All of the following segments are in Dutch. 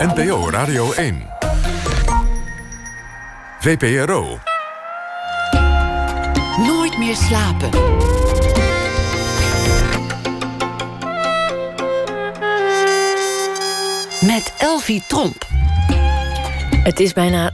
NPO Radio 1. VPRO. Nooit meer slapen. Met Elvie Tromp. Het is bijna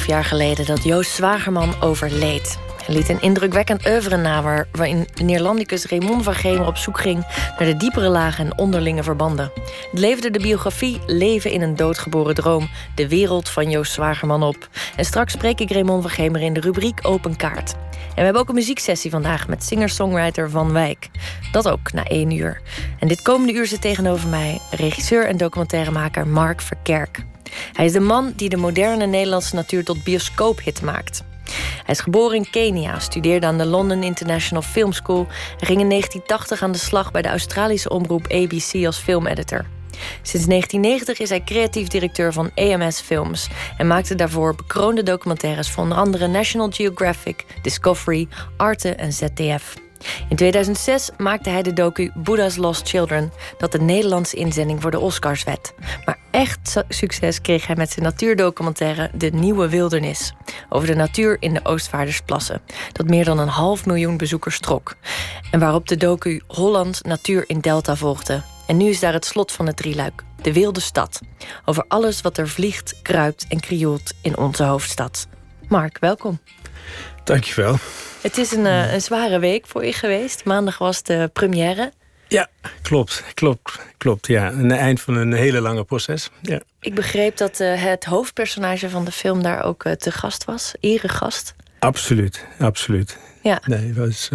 2,5 jaar geleden dat Joost Zwagerman overleed. Hij liet een indrukwekkend oeuvre na... waarin Neerlandicus Raymond van Gemer op zoek ging... naar de diepere lagen en onderlinge verbanden. Het leverde de biografie Leven in een doodgeboren droom... de wereld van Joost Zwagerman op. En straks spreek ik Raymond van Gemer in de rubriek Open Kaart. En we hebben ook een muzieksessie vandaag met singer-songwriter Van Wijk. Dat ook na één uur. En dit komende uur zit tegenover mij regisseur en documentairemaker Mark Verkerk. Hij is de man die de moderne Nederlandse natuur tot bioscoophit maakt. Hij is geboren in Kenia, studeerde aan de London International Film School en ging in 1980 aan de slag bij de Australische omroep ABC als filmeditor. Sinds 1990 is hij creatief directeur van AMS Films en maakte daarvoor bekroonde documentaires voor onder andere National Geographic, Discovery, Arte en ZDF. In 2006 maakte hij de docu Buddha's Lost Children, dat de Nederlandse inzending voor de Oscars werd. Maar echt succes kreeg hij met zijn natuurdocumentaire De Nieuwe Wildernis. Over de natuur in de Oostvaardersplassen, dat meer dan een half miljoen bezoekers trok. En waarop de docu Holland Natuur in Delta volgde. En nu is daar het slot van het drieluik, De Wilde Stad. Over alles wat er vliegt, kruipt en krioelt in onze hoofdstad. Mark, welkom. Dankjewel. Het is een, eh, een zware week voor je geweest. Maandag was de première. Ja, klopt. Klopt. Klopt, ja. Een eind van een hele lange proces. Ja. Ik begreep dat uh, het hoofdpersonage van de film daar ook uh, te gast was. Eregast. Absoluut, absoluut. Ja. Nee, was,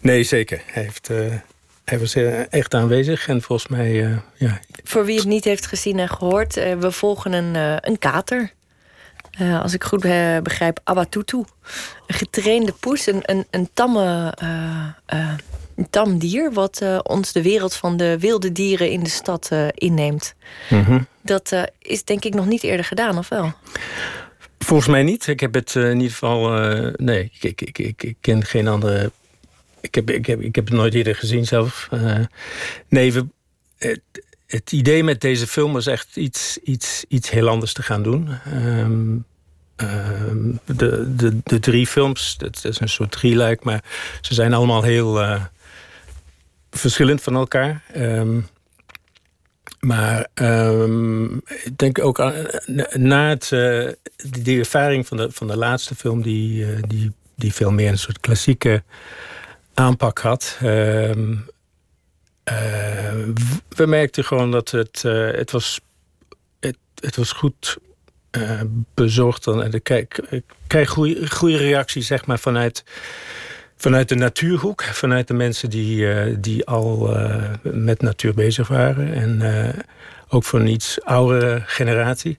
nee zeker. Hij, heeft, hij was echt aanwezig en volgens mij... ja. Voor wie het niet heeft gezien en gehoord... we volgen een, een kater uh, als ik goed begrijp, Abatutu. Een getrainde poes, een, een, een tamme, uh, uh, een tam dier... wat ons de wereld van de wilde dieren in de stad inneemt. Mm -hmm. Dat is denk ik nog niet eerder gedaan, of wel? Volgens mij niet. Ik heb het in ieder geval... nee, ik, ik, ik, ik, ken geen andere... Ik heb, ik, heb, ik heb het nooit eerder gezien zelf. nee, we het idee met deze film was echt iets, iets, iets heel anders te gaan doen. Um, um, de, de, de drie films, dat is een soort drieluik, maar ze zijn allemaal heel uh, verschillend van elkaar. Um, maar ik denk ook aan, na het, uh, die ervaring van de, van de laatste film, die, uh, die, die veel meer een soort klassieke aanpak had. Uh, we merkten gewoon dat het, uh, het, was, het, het was goed uh, bezorgd. En ik krijg goede, goede reacties zeg maar, vanuit, vanuit de natuurhoek. Vanuit de mensen die, die al met natuur bezig waren. En ook voor een iets oudere generatie.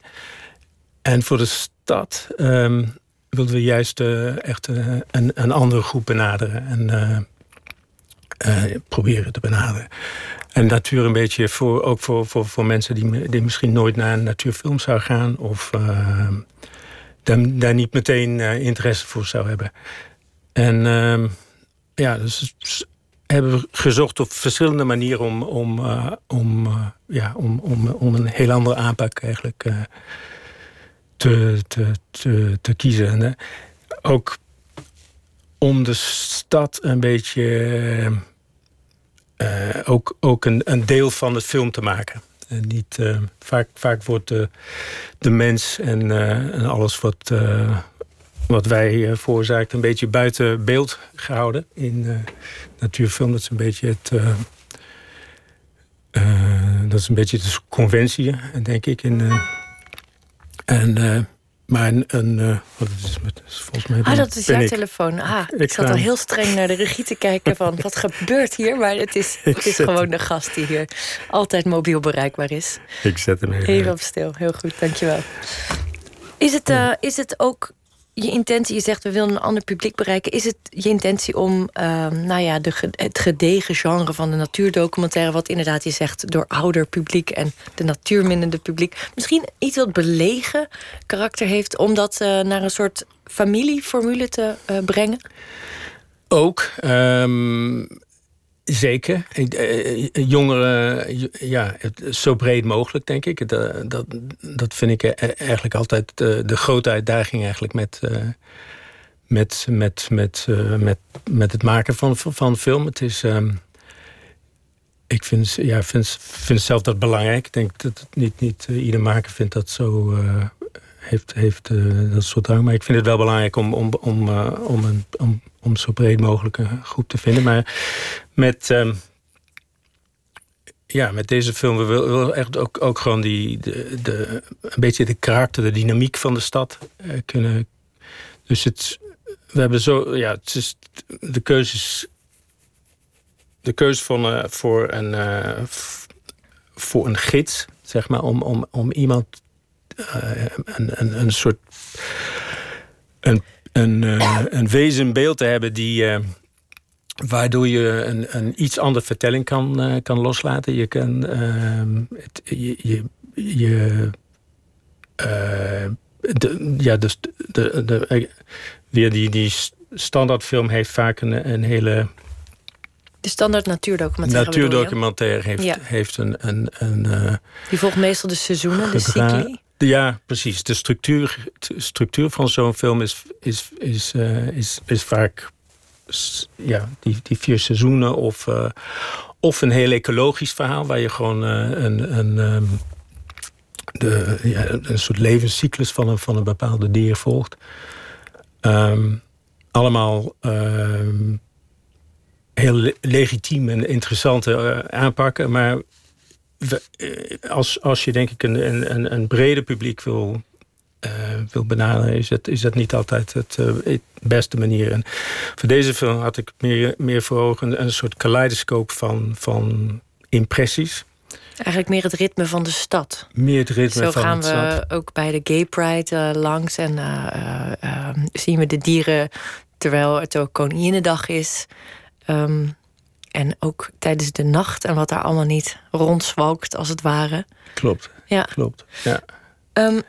En voor de stad um, wilden we juist echt een, een andere groep benaderen. En proberen te benaderen. En natuur een beetje voor, ook voor, voor, voor mensen die, die misschien nooit naar een natuurfilm zou gaan. Of uh, daar, daar, niet meteen uh, interesse voor zou hebben. En ehm, ja, dus hebben we gezocht op verschillende manieren om, om, om, ja, om, om, om een heel andere aanpak eigenlijk te, te, te, te kiezen. En, ook om de stad een beetje ook, ook een, een deel van het film te maken. En niet, uh, vaak, vaak wordt de, de mens en, en alles wat, wat wij veroorzaakt een beetje buiten beeld gehouden in natuurfilm. Dat is een beetje het. dat is een beetje de conventie, denk ik. En maar een, een uh, wat is met, volgens mij. Ah, dat is jouw telefoon. Ah, ik, ik zat al heel streng naar de regie te kijken van wat gebeurt hier, maar het is, het is gewoon de gast die hier altijd mobiel bereikbaar is. Ik zet hem even, even op stil. Heel goed, dankjewel. Is het, uh, is het ook je intentie, je zegt we willen een ander publiek bereiken. Is het je intentie om uh, nou ja, de, het gedegen genre van de natuurdocumentaire, wat inderdaad je zegt door ouder publiek en de natuurminnende publiek, misschien iets wat belegen karakter heeft, om dat uh, naar een soort familieformule te uh, brengen? Ook. Um, Zeker. Eh, jongeren, ja, zo breed mogelijk, denk ik. Dat, dat, dat vind ik eigenlijk altijd de, grote uitdaging eigenlijk met, met, met, met, met, met het maken van, van film. Het is... Ehm, ik vind, ja, vind, vind zelf dat belangrijk. Ik denk dat het niet, niet ieder maker vindt dat zo heeft, heeft dat soort drang. Maar ik vind het wel belangrijk om, om, om, om, een, om, om zo breed mogelijk een groep te vinden. Maar met, um, ja, met deze film we willen echt ook, ook gewoon die, de, een beetje de karakter, de dynamiek van de stad uh, kunnen. Dus het, we hebben zo, ja, het is de keuzes. De keuze van, uh, voor, een, uh, voor een gids, zeg maar, om, om, om iemand een, een, een soort. Een, een, een wezen beeld te hebben die Waardoor je een, een iets andere vertelling kan, uh, kan loslaten. Je kan uh, het, je, je, je uh, de, ja, dus de, de, weer die, die standaardfilm heeft vaak een, een hele. De standaard natuurdocumentaire. Natuurdocumentaire heeft, ja. heeft een. een, een die volgt meestal de seizoenen, de cycli. Ja, precies. De structuur, de structuur van zo'n film is, is, is, uh, is, is vaak ja, die, die vier seizoenen of, uh, of een heel ecologisch verhaal waar je gewoon uh, een, een, um, de, ja, een soort levenscyclus van een, van een bepaalde dier volgt. Um, allemaal um, heel legitiem en interessante aanpakken, maar we, als, als je denk ik een, een, een breder publiek wil uh, wil benaderen, is dat, is dat niet altijd het, uh, het, beste manier. En voor deze film had ik meer, meer voor ogen een, een soort kaleidoscoop van, van impressies. Eigenlijk meer het ritme van de stad. Meer het ritme Zo van gaan de stad. we ook bij de Gay Pride uh, langs en ehm, zien we de dieren terwijl het ook Koninginnedag is. Um, en ook tijdens de nacht en wat daar allemaal niet rondzwalkt, als het ware. Klopt. Ja. Klopt. Ja. Um,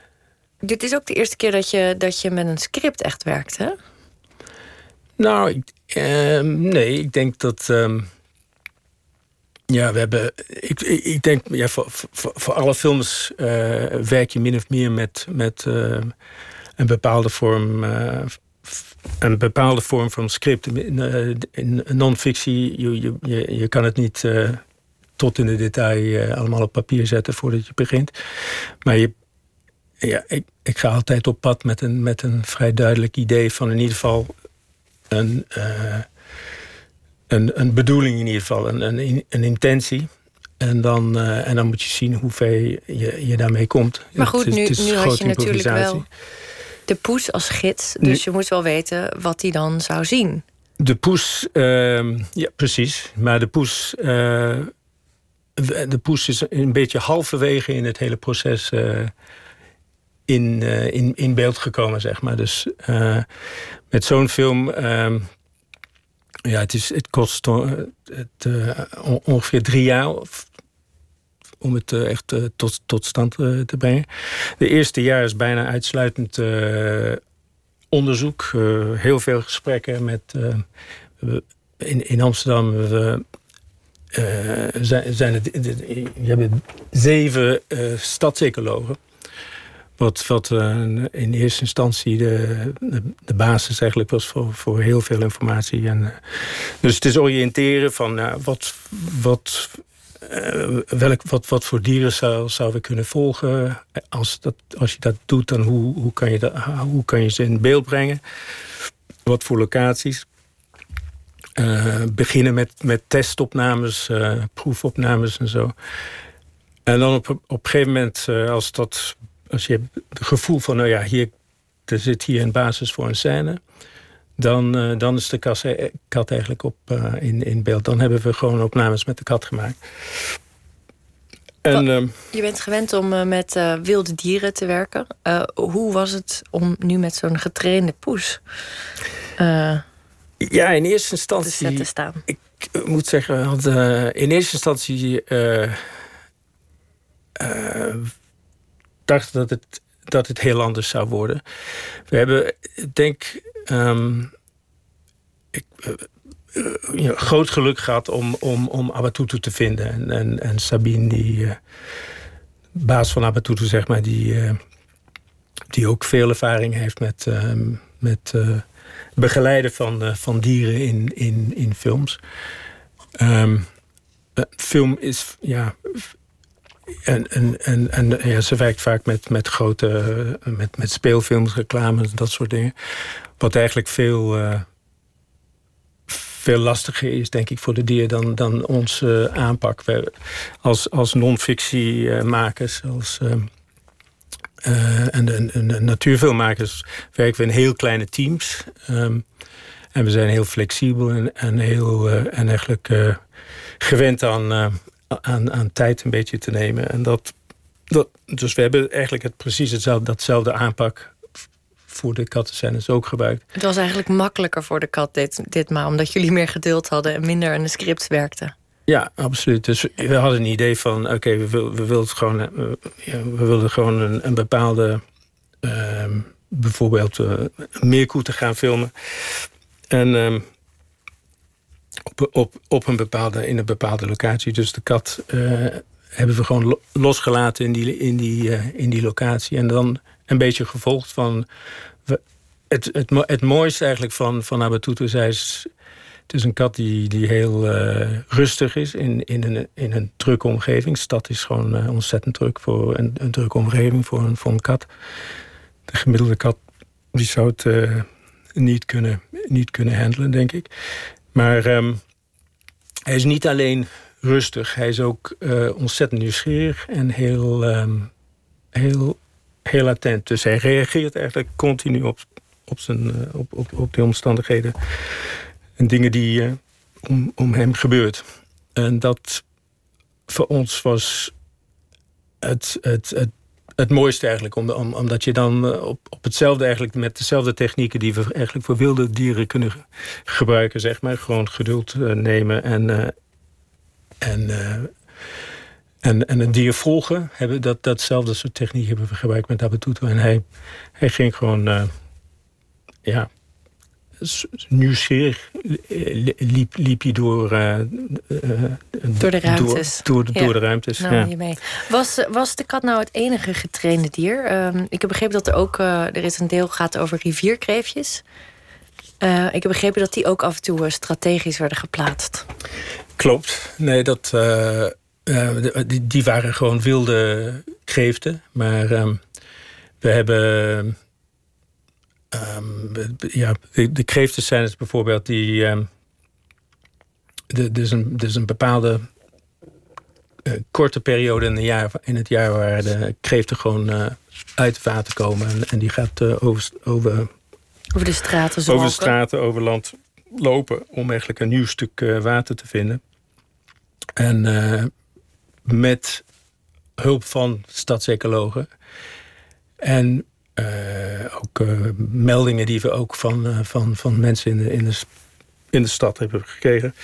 dit is ook de eerste keer dat je, dat je met een script echt werkt, hè? Nou, ik, uh, nee, ik denk dat. Uh, ja, we hebben. Ik, ik denk, ja, voor, voor, voor alle films uh, werk je min of meer met, met uh, een bepaalde vorm. Uh, een bepaalde vorm van script. In, in non-fictie, je, je, je, kan het niet tot in de detail allemaal op papier zetten voordat je begint. Maar je, ja, ik, ik ga altijd op pad met een, met een vrij duidelijk idee van in ieder geval een, uh, een, een bedoeling, in ieder geval, een, een, een intentie. En dan, en dan moet je zien hoe ver je, je daarmee komt. Maar goed, het, het nu, nu had je natuurlijk wel de poes als gids. Dus je moet wel weten wat hij dan zou zien. De poes, uh, ja precies. Maar de poes, uh, de poes is een beetje halverwege in het hele proces in, uh, in, in beeld gekomen, zeg maar. Dus met zo'n film. Uh, ja, het, is, het kost het, ongeveer drie jaar om het echt tot, tot stand te brengen. De eerste jaar is bijna uitsluitend onderzoek. heel veel gesprekken met. in, in Amsterdam. We, zijn, zijn het, je hebt zeven stadsecologen. Wat, wat uh, in eerste instantie de, de, de, basis eigenlijk was voor, voor heel veel informatie. En, uh, dus het is oriënteren van uh, wat, wat, welk, wat, wat voor dieren zou, we kunnen volgen. Als, dat, als je dat doet, dan hoe, hoe, kan je dat, hoe kan je ze in beeld brengen? Wat voor locaties? beginnen met, met testopnames, proefopnames en zo. En dan op, op een gegeven moment, als dat als je het gevoel van, nou ja, hier, er zit hier een basis voor een scène. Dan, uh, dan is de kat, kat eigenlijk op, uh, in, in beeld. Dan hebben we gewoon opnames met de kat gemaakt. En, uh, je bent gewend om uh, met wilde dieren te werken. hoe was het om nu met zo'n getrainde poes ja, in eerste instantie. te staan? Ik moet zeggen, in eerste instantie dacht dat het, dat het heel anders zou worden. We hebben, denk um, ik, ja, groot geluk gehad om, om, om Abatutu te vinden. En, en, en Sabine, die baas van Abatutu, zeg maar, die, die ook veel ervaring heeft met, met begeleiden van, van dieren in, in, in films. Um, film is, ja, en, en, en, en ja, ze werkt vaak met, met grote met, met speelfilms, reclames, dat soort dingen. Wat eigenlijk veel, uh, veel lastiger is, denk ik, voor de dier dan, dan onze aanpak. We, als als non-fictiemakers, als. En, en, natuurfilmmakers werken we in heel kleine teams. Um, en we zijn heel flexibel en, en, heel, en eigenlijk gewend aan, aan, aan tijd een beetje te nemen. En dat, dat, dus we hebben eigenlijk het, precies hetzelfde, datzelfde aanpak voor de kattenscènes ook gebruikt. Het was eigenlijk makkelijker voor de kat dit, ditmaal... omdat jullie meer geduld hadden en minder aan de script werkten. Ja, absoluut. Dus we hadden een idee van... oké, we, we, wilden gewoon, ja, we wilden gewoon een, een bepaalde... Uh, bijvoorbeeld uh, meerkoe te gaan filmen. En ehm, op, op, op een bepaalde, in een bepaalde locatie. Dus de kat uh, hebben we gewoon losgelaten in die, in, die, uh, in die locatie. En dan een beetje gevolgd van... Het, het, het mooiste eigenlijk van, van Abatutu is... is het is een kat die, die heel uh, rustig is in, in, een, in een drukke omgeving. Stad is gewoon ontzettend druk voor een, een drukke omgeving voor een, voor een kat. De gemiddelde kat die zou het niet, kunnen, niet kunnen handelen, denk ik. Maar um, hij is niet alleen rustig, hij is ook uh, ontzettend nieuwsgierig en heel, um, heel, heel attent. Dus hij reageert eigenlijk continu op, op, zijn, uh, op, op, op de omstandigheden en dingen die uh, om, om hem gebeurt. En dat voor ons was het, het, het het mooiste eigenlijk. Om, om, omdat je dan eh, op, op hetzelfde eigenlijk met dezelfde technieken die we eigenlijk voor wilde dieren kunnen gebruiken, zeg maar. Gewoon geduld uh, nemen en, uh, en, en, en het dier volgen. Hebben, dat, datzelfde soort techniek hebben we gebruikt met Abatutu. En hij, hij ging gewoon ja, nieuwsgierig liep, liep hij door, uh, door de ruimtes. Door, door, door de ruimtes. Nou, ja. mee. Was, was de kat nou het enige getrainde dier? Uh, ik heb begrepen dat er ook uh, er is een deel gaat over rivierkreefjes. ik heb begrepen dat die ook af en toe strategisch werden geplaatst. Klopt. Nee, dat, die, die, waren gewoon wilde kreeften. Maar ehm, we hebben Um, ja, de, de kreeftenscènes bijvoorbeeld, die. Um, de, er, is een, er is een bepaalde uh, korte periode in, jaar, in het jaar waar de kreeften gewoon uh, uit het water komen. En, en die gaat uh, over, over, over de straten Over de straten, over land lopen om eigenlijk een nieuw stuk water te vinden. En met hulp van stadsecologen. En uh, ook uh, meldingen die we ook van, uh, van, van mensen in de, in, de, in de stad hebben gekregen.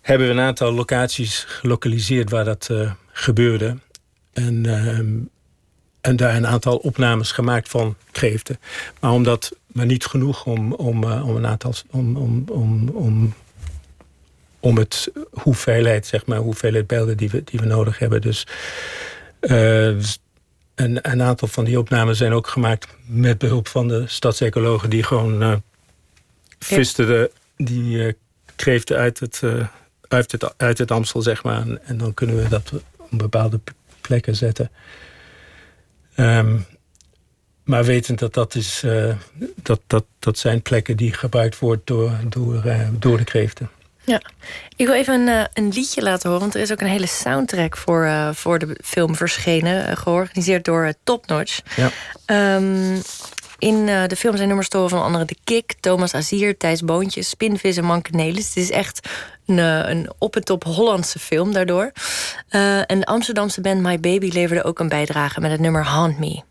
Hebben we een aantal locaties gelokaliseerd waar dat gebeurde. En, en daar een aantal opnames gemaakt van kreeften. Maar omdat maar niet genoeg om, om, om een aantal. Om, om, om, om, om het hoeveelheid, zeg maar, hoeveelheid beelden die we, die we nodig hebben. Dus en een aantal van die opnames zijn ook gemaakt met behulp van de stadsecologen die gewoon uh, visten de, die uh, kreeften uit het, uh, uit, het, uit het Amstel, zeg maar. En, en, dan kunnen we dat op bepaalde plekken zetten. Um, maar wetend dat dat, is, dat, dat, dat zijn plekken die gebruikt worden door, door, door de kreeften. Ja, ik wil even een, eh, een, liedje laten horen. Want er is ook een hele soundtrack voor, uh, voor de film verschenen. Uh, georganiseerd door uh, Top Notch. Ja. Um, in de film zijn nummers te van andere De Kik, Thomas Azier, Thijs Boontjes, Spinvis en Mankenelis. Het is echt een, een op en top Hollandse film daardoor. en de Amsterdamse band My Baby leverde ook een bijdrage met het nummer Haunt Me.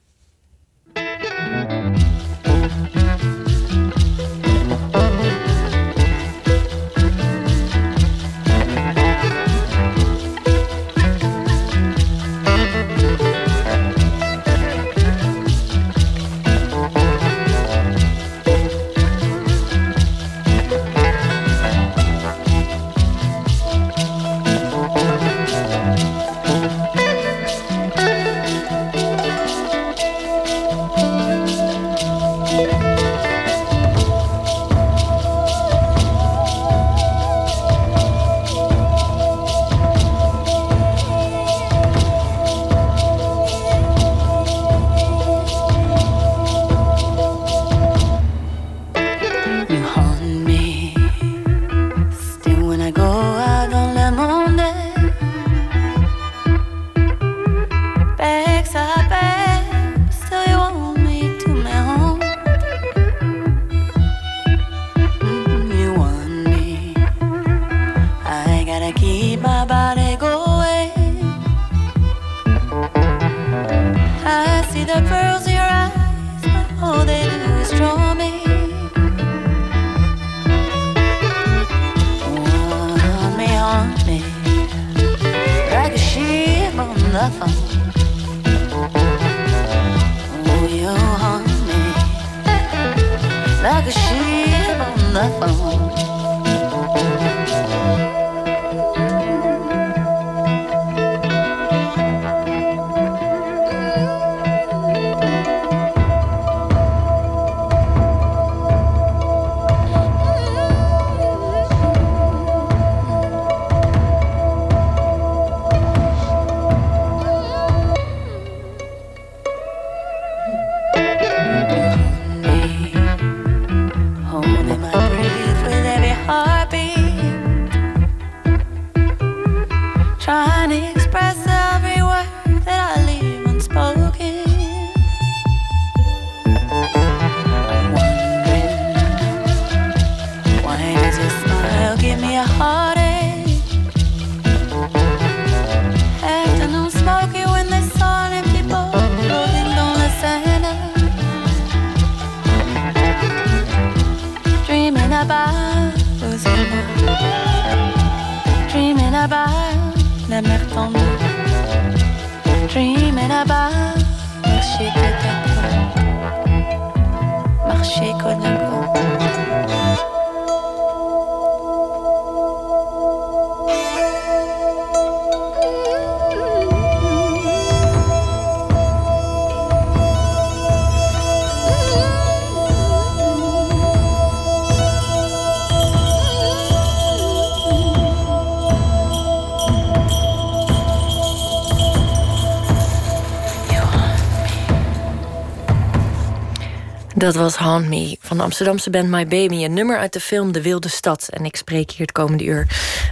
Dat was Haunt Me van de Amsterdamse band My Baby. Een nummer uit de film De Wilde Stad. En ik spreek hier het komende uur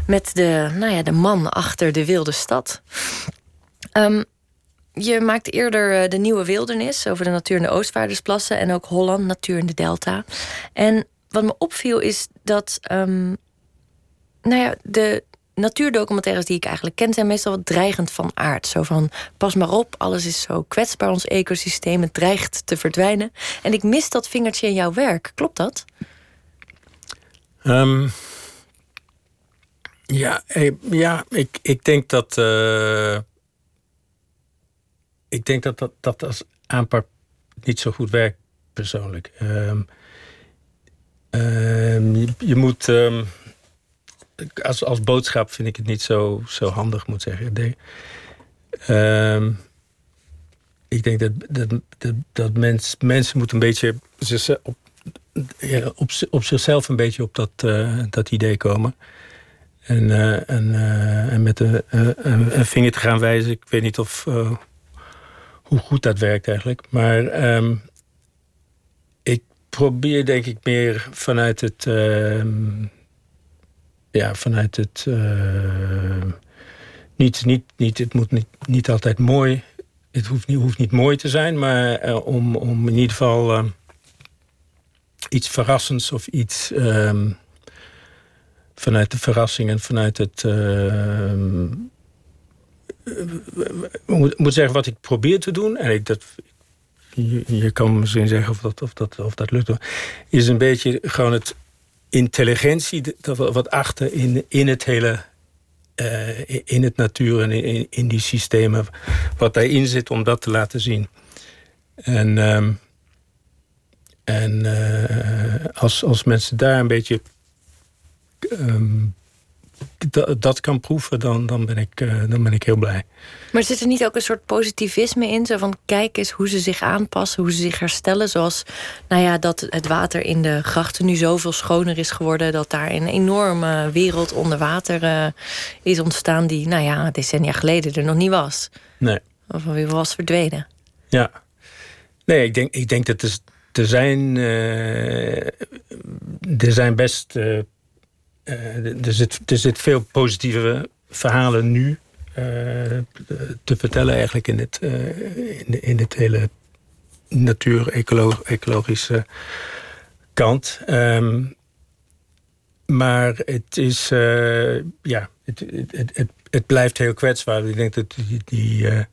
met de, nou ja, de man achter De Wilde Stad. Ehm, je maakte eerder eh, De Nieuwe Wildernis over de natuur in de Oostvaardersplassen... en ook Holland, natuur in de Delta. En wat me opviel is dat... ehm, nou ja, de natuurdocumentaires die ik eigenlijk ken... zijn meestal wat dreigend van aard. Zo van, pas maar op, alles is zo kwetsbaar, ons ecosysteem... het dreigt te verdwijnen. En ik mis dat vingertje in jouw werk. Klopt dat? Ehm, ja, eh, ja ik, ik denk dat. eh, ik denk dat dat, dat als aanpak niet zo goed werkt, persoonlijk. Ehm, ehm, je, je moet. Ehm, als, als boodschap vind ik het niet zo, zo handig, moet zeggen. Denk, ehm, ik denk dat, dat, dat, dat mens, mensen moeten een beetje op, op, op zichzelf een beetje op dat, eh, dat idee komen. En, eh, en, eh, en met een, een, vinger te gaan wijzen. Ik weet niet of, hoe goed dat werkt eigenlijk. Maar ehm, ik probeer denk ik meer vanuit het... ja, vanuit het... eh, niet, niet, niet, het moet niet, niet altijd mooi... Het hoeft niet, hoeft niet mooi te zijn, maar eh, om, om in ieder geval... ehm, iets verrassends of iets ehm, vanuit de verrassing en vanuit het. ik moet, moet zeggen wat ik probeer te doen. En ik, dat, je, je kan misschien zeggen of dat, of, dat, of dat lukt. Is een beetje gewoon het intelligentie wat achter in, in het hele. eh, in het natuur en in, in die systemen. wat daarin zit om dat te laten zien. En. ehm, en eh, als, als mensen daar een beetje ehm, dat kan proeven, dan, dan, ben ik, eh, dan ben ik heel blij. Maar zit er niet ook een soort positivisme in? Zo van kijk eens hoe ze zich aanpassen, hoe ze zich herstellen. Zoals nou ja, dat het water in de grachten nu zoveel schoner is geworden. Dat daar een enorme wereld onder water eh, is ontstaan. Die nou ja, decennia geleden er nog niet was. Nee. Of weer was verdwenen. Ja. Nee, ik denk, ik denk dat er, er zijn. eh, er zijn best. Er, zit, er zit veel positieve verhalen nu. eh, te vertellen eigenlijk in het, eh, in, in hele natuur-ecologische kant. Ehm, maar het is, eh, ja, het, het, het, het, blijft heel kwetsbaar. Ik denk dat die, die, eh,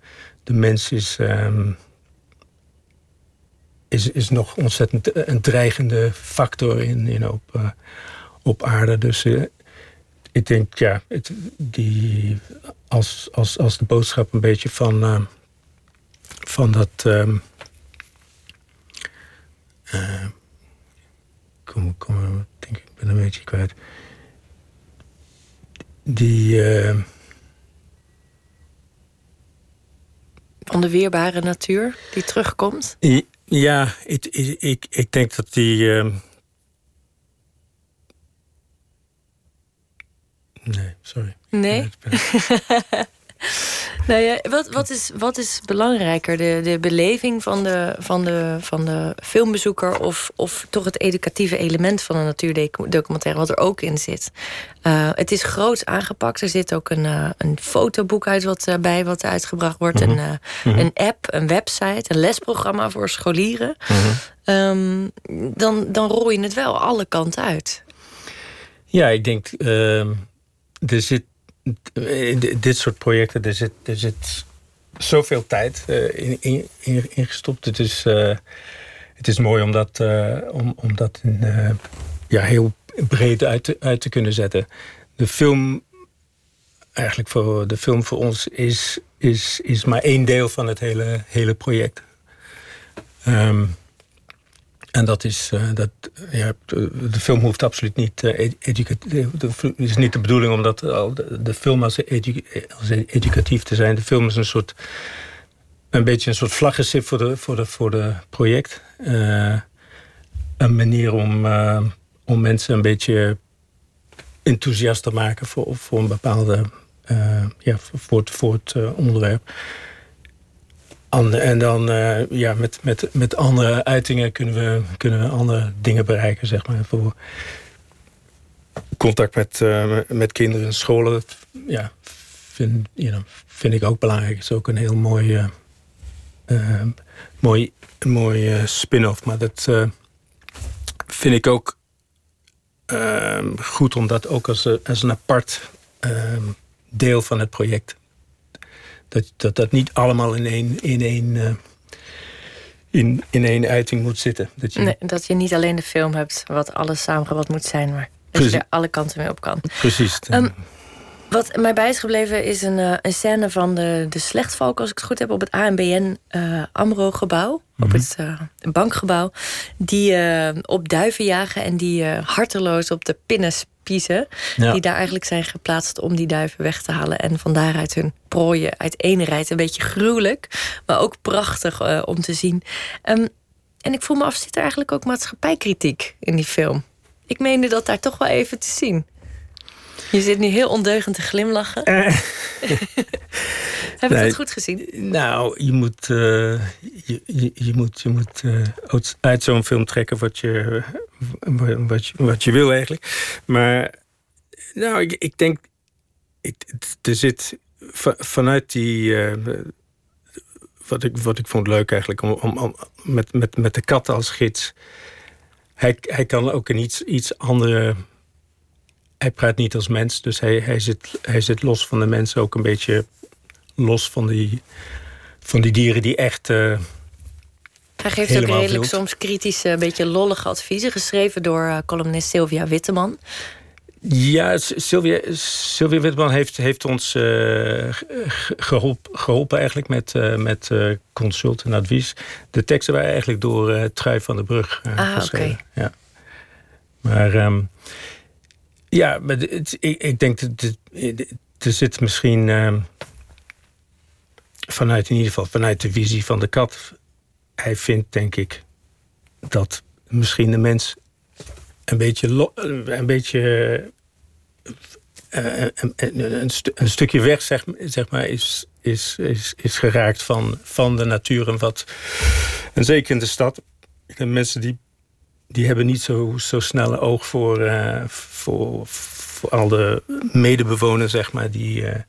de mens is, ehm, is, is nog ontzettend een dreigende factor in, in op, eh, op aarde. Dus eh, ik denk, ja, het, die, als, als, als de boodschap een beetje van, eh, van dat. ehm, eh, kom, kom, denk ik, ben een beetje kwijt. Die. Van de weerbare natuur die terugkomt. Ja, ik, ik, ik, ik denk dat die. ehm, Nee, sorry. Nee? Ik ben- Nou ja, wat, wat, is, wat is belangrijker? De, de beleving van de, van de, van de filmbezoeker... Of, of toch het educatieve element van een natuurdocumentaire... wat er ook in zit? Eh, het is groots aangepakt. Er zit ook een, eh, een fotoboek uit wat, eh, bij wat uitgebracht wordt. een, eh, een app, een website, een lesprogramma voor scholieren. Ehm, dan, dan rol je het wel alle kanten uit. Ja, ik denk. ehm, er zit. Di- dit soort projecten, er zit, er zit zoveel tijd eh, in, in, in, in gestopt. Het is, eh, het is mooi om dat, eh, om, om dat in, eh, ja, heel breed uit te, uit te kunnen zetten. De film, eigenlijk voor de film voor ons, is, is, is maar één deel van het hele, hele project. Ehm, en dat is, eh, dat, ja, de, film hoeft absoluut niet eh, educatief. Het is niet de bedoeling om dat, de, de film als, edu, als educatief te zijn. De film is een soort, een beetje een soort vlaggenschip voor de, voor de, voor de project. Eh, een manier om, eh, om mensen een beetje enthousiast te maken voor, voor een bepaalde, eh, ja, voor voor het eh, onderwerp. Ander- En dan eh, ja, met, met, met andere uitingen kunnen we, kunnen we andere dingen bereiken, zeg maar. Voor contact met, eh, met kinderen in scholen, ja, vind, you know, vind ik ook belangrijk. Het is ook een heel mooi, eh, mooi, mooi spin-off. Maar dat vind ik ook goed om dat ook als, als een apart deel van het project dat, dat dat niet allemaal in één, in één, eh, in, in één uiting moet zitten. Dat je, Nee, dat je niet alleen de film hebt wat alles samengevat moet zijn, maar dat je er alle kanten mee op kan. Precies. Ehm, Wat mij bij is gebleven is een, eh, een scène van de, de slechtvalk, als ik het goed heb, op het ANBN eh AMRO-gebouw. Op het eh, bankgebouw. Die op duiven jagen en die harteloos op de pinnen spiezen. Ja. Die daar eigenlijk zijn geplaatst om die duiven weg te halen. En van daaruit hun prooien uiteenrijdt. Een beetje gruwelijk, maar ook prachtig eh, om te zien. Ehm, en ik voel me af, zit er eigenlijk ook maatschappijkritiek in die film? Ik meende dat daar toch wel even te zien. Je zit nu heel ondeugend te glimlachen. Heb ik Nee. dat goed gezien? Nou, je moet, eh, je, je, je moet, je moet eh, uit- zo'n film trekken wat je, wat, je, wat je wil eigenlijk. Maar nou, ik, ik denk, ik, er zit va- vanuit die. eh, wat, ik, wat ik vond leuk eigenlijk, om, om, om- met, met, met de kat als gids. Hij, hij kan ook een iets, iets andere. Hij praat niet als mens, dus hij, hij, zit, hij zit los van de mensen ook een beetje los van die, van die dieren die echt. eh, Hij geeft ook redelijk wild. soms kritische, een beetje lollige adviezen. Geschreven door eh, columnist Sylvia Witteman. ja, Sylvia, Sylvia Witman heeft, heeft ons ge- geholpen, geholpen eigenlijk met, met consult en advies. De teksten waren eigenlijk door Trui van der Brug Ah, geschreven. oké. Ja. Maar ehm, ja, maar het- ik, ik denk dat er zit misschien ehm, vanuit in ieder geval vanuit de visie van de kat. Hij vindt denk ik dat misschien de mens een beetje, een beetje eh, een stukje weg zeg, zeg maar, is, is, is, is geraakt van, van de natuur. En, wat, en zeker in de stad. De mensen die, die hebben niet zo, zo snel oog voor, eh, voor, voor al de medebewoners, zeg maar, die, eh,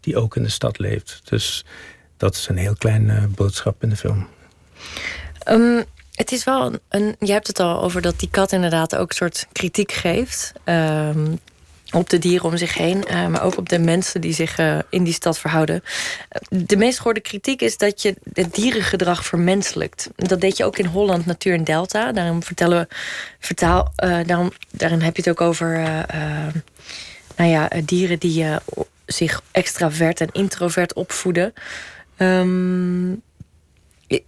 die ook in de stad leeft. Dus dat is een heel klein eh, boodschap in de film. Ehm, het is wel. Je hebt het al over dat die kat inderdaad ook een soort kritiek geeft. Ehm, op de dieren om zich heen, eh, maar ook op de mensen die zich eh, in die stad verhouden. De meest gehoorde kritiek is dat je het dierengedrag vermenselijkt. Dat deed je ook in Holland Natuur en Delta. Daarom vertellen we, vertaal, uh, daarom, daarin heb je het ook over nou ja, dieren die zich extravert en introvert opvoeden. Um,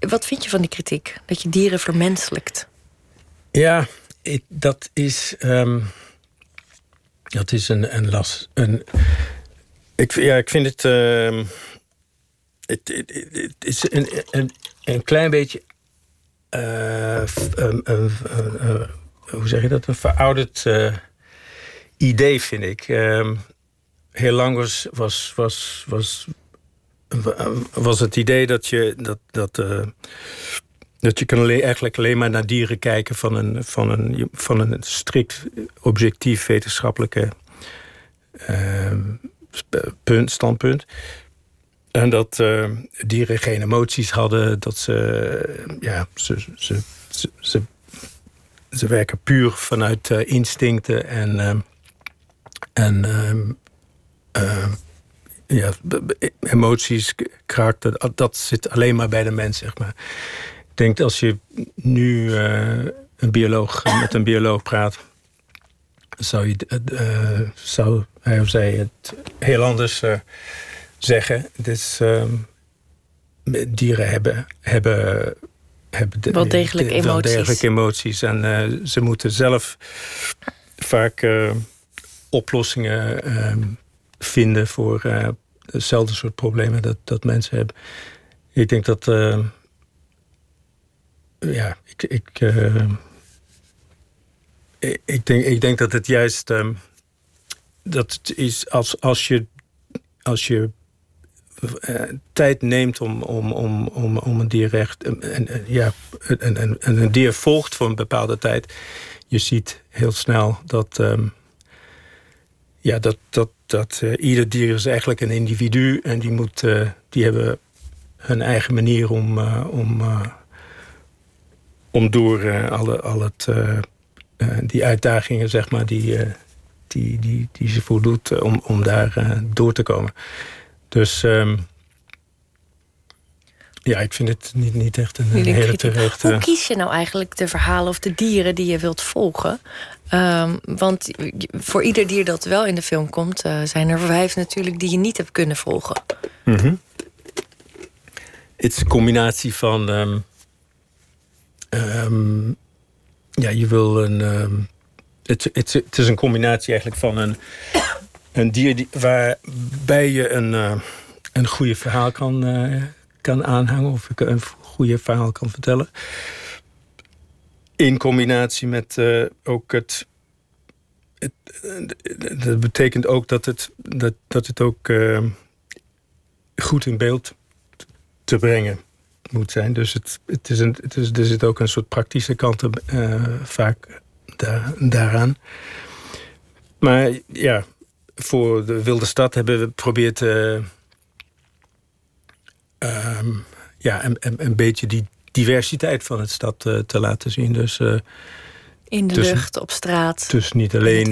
wat vind je van die kritiek? Dat je dieren vermenselijkt? Ja, dat is. Um, dat is een, een last. Een, ik, ja, ik vind het. Uh, het, het, het, is een, een, een klein beetje. Uh, hoe zeg je dat? Een verouderd uh, idee, vind ik. Uh, heel lang was, was, was, was, was het idee dat je. Dat, dat, uh, dat je kan alleen, eigenlijk alleen maar naar dieren kijken van een, van een, van een strikt objectief wetenschappelijke uh, punt, standpunt. En dat uh, dieren geen emoties hadden, dat ze, ja, ze, ze, ze, ze, werken puur vanuit uh, instincten en, uh, en ja, emoties, karakter, dat zit alleen maar bij de mens, zeg maar. Ik denk als je nu uh, een bioloog, met een bioloog praat, zou, je, uh, zou hij of zij het heel anders zeggen. Dus dieren hebben, hebben, hebben de, wel degelijk de, emoties. Wel degelijk emoties. En ze moeten zelf vaak oplossingen vinden voor hetzelfde soort problemen dat, dat mensen hebben. Ik denk dat ja, ik, ik, uh, ik, denk, ik denk dat het juist. Uh, dat het is als, als je. Als je uh, tijd neemt om, om, om, om, om een dier recht. En, en, ja, en, en, en een dier volgt voor een bepaalde tijd. Je ziet heel snel dat. Um, ja, dat, dat, dat ieder dier is eigenlijk een individu. En die, moet, die hebben hun eigen manier om. om om door uh, alle, al het, uh, uh, die uitdagingen, zeg maar, die, die, die, die ze voldoet, om, om daar door te komen. Dus um, ja, ik vind het niet, niet echt een, een hele terechte... Hoe kies je nou eigenlijk de verhalen of de dieren die je wilt volgen? Um, want voor ieder dier dat wel in de film komt, zijn er vijf natuurlijk die je niet hebt kunnen volgen. Mm -hmm. Het is een combinatie van. Um, Um, ja, je wil een. Um, het, het, het, is een combinatie eigenlijk van een, een dier die, waarbij je een, uh, een goede verhaal kan, uh, kan aanhangen of een goede verhaal kan vertellen. In combinatie met uh, ook het, het. Dat betekent ook dat het, dat, dat het ook goed in beeld te brengen moet zijn. Dus het, het is een, het is, er zit ook een soort praktische kant uh, vaak daar, daaraan. Maar ja, voor de Wilde Stad hebben we geprobeerd... Uh, um, ja, een, een, een, beetje die diversiteit van het stad uh, te laten zien. Dus... in de lucht, op straat. Dus niet alleen,